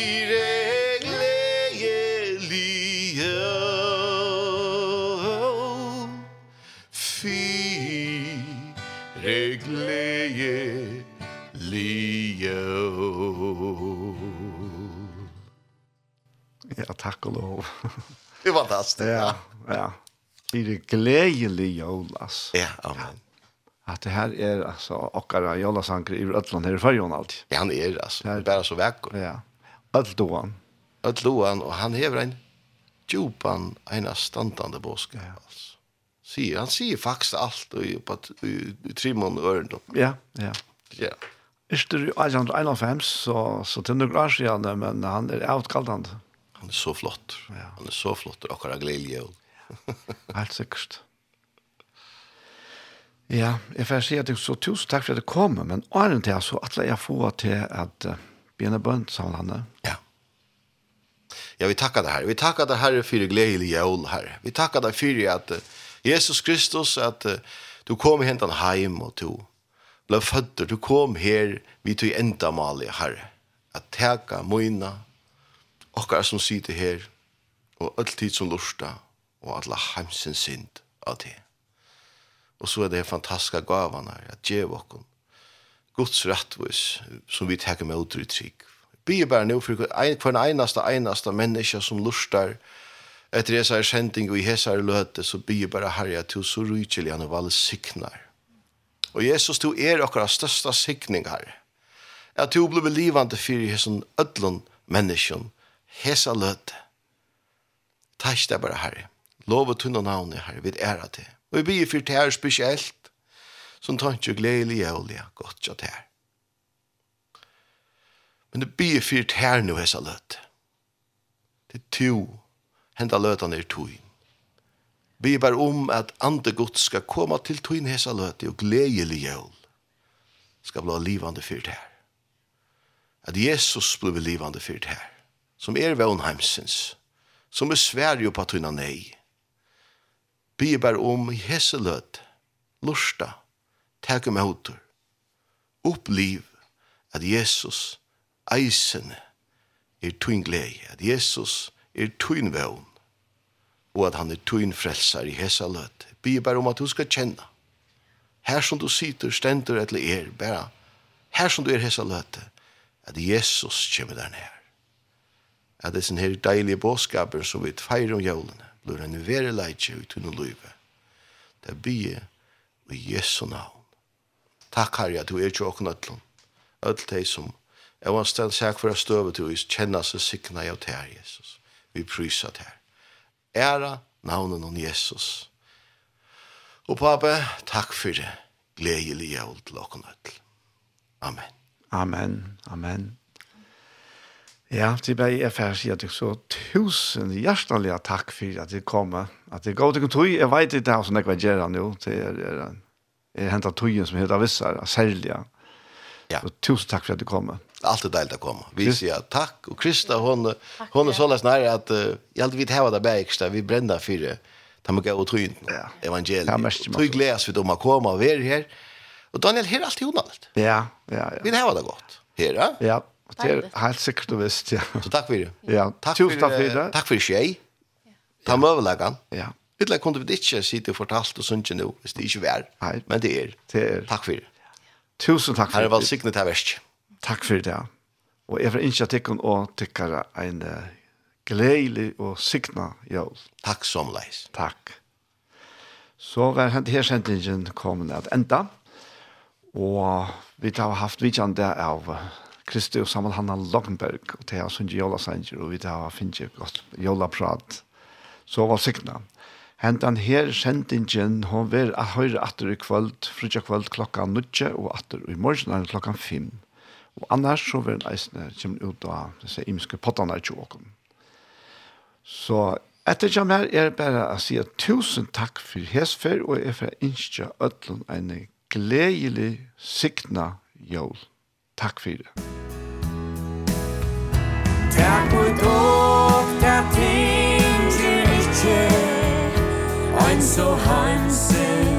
takk og lov. Det var fantastisk. Ja, ja. Det är glädjelig jul. Ja, amen. Att det här är alltså åkara jolasanker i Rødland här i Färjön alltid. Ja, han är alltså. Det er bare så vackert. Ja. Ötloan. Ötloan och han hever en djupan ena standande bosk. Ja. Alltså. Sier, han sier faktiskt allt och på trimman og öronen. Ja, ja. Ja. Efter 1851 så, så till några år sedan, men han är avkallande. Han er så flott. Ja. Han er så flott, og akkurat gledelig. Helt sikkert. Ja, jeg får si at jeg så tusen takk for at du kom, men åren til jeg så at jeg får til at uh, begynne bønt sammen Ja. Ja, vi tackar det här. Vi tackar det här för glädje jul här. Vi tackar det för att Jesus Kristus att du kom hit han hem och du blev född. Du kom här vid till ändamål herre. Att täcka moina, okkar som sitter her, og all tid som lusta, og alla heimsen synd av det. Og så er det fantastiska gavan her, at djev okkon, Guds rettvis, som vi teker med utry trygg. Bie bare nå for hver eneste, eneste menneske som lustar, etter hesa er sending og i hese er løte, så be bare herja til så rykelig han og valsiknar. Og Jesus, du er okkar størsta sikningar, at du blir livande for i hese ødlån menneskjon, hesa løt. Takk deg bare, Herre. Lov og tunne navn, Herre, vi æra det. Og vi blir fyrt her spesielt, som tar ikke gledelig jævlig, godt til her. Men det blir fyrt her nå, hesa løt. Det er to, henda løtene er toin. Vi ber om at andre gods skal komme til toin hesa løte og gledelig jøl skal bli livande fyrt her. At Jesus blir livande fyrt her som er vannheimsens, som er sverige på tunna nei. Bie ber om i hese løt, lusta, teke med hotur, oppliv at Jesus eisene er tuin glei, at Jesus er tuin vevn, og at han er tuin frelsar i hesselød. Bie bare om at du skal kjenne, her som du sitter, stender eller er, bare her som du er hesselød, at Jesus kommer der nær at det er sånne her deilige bådskaper som vi feirer om jævlene, blir en vere leitje ut under livet. Det er bygge i Jesu navn. Takk herre at du er til åkne ødlen. Ødel deg som jeg var stedet seg for å støve til å kjenne seg sikna av til Jesus. Vi pryser til her. Æra navnen om Jesus. Og pape, takk for det. Gledelig jævl til åkne ødlen. Amen. Amen. Amen. Ja, det ble jeg ferdig sier deg så tusen hjertelig takk for at jeg kom. At jeg går til en tøy, jeg vet ikke hva som jeg vil gjøre nå. Det er, er, er hentet togjen som heter Vissar, særlig. Ja. Så tusen takk for at du kom. Allt är deilt att komma. Vi säger tack. Och Krista, hon, hon är så lätt nära att uh, jag alltid vill häva det bägsta. Vi brända för det. Ta mig och tryn ja. evangeliet. Tryg läs vi om att komma och vara här. Och Daniel, här är alltid onallt. Ja, ja, ja. Vi häva det gott. Här, ja? Ja, Det er helt sikkert du visst, ja. Så takk for det. Ja, takk for, takk for det. Takk for tjej. Ta med overleggen. Ja. Litt lær kunne vi ikke sitte og fortalt og sunnkje nå, hvis det ikke var. Nei. Men det er. Det er. Takk for det. Tusen takk for det. Her er sikkert det verst. Takk for det, ja. Og jeg får ikke at og dere en gledelig og signa jøl. Takk som leis. Takk. Så var hent her sendingen kommet at enda. Og vi har haft vidtjende av Kristi og sammen Hanna Lockenberg og til hans hun jola sanger og vi til hans finne godt jola prat så var sikna hentan her sendingen hon ver a høyre atter i kvöld frutja kvöld klokka nutje og atter i morgen er klokka fem og annars så ver eisne kjem ut av disse imiske pottene i tjokken så etter kjem her er bare å si tusen takk for hesfer og er for innskje ötlun en gledelig sikna jól. Takk fyrir det. Takk og dog, Ein so hansen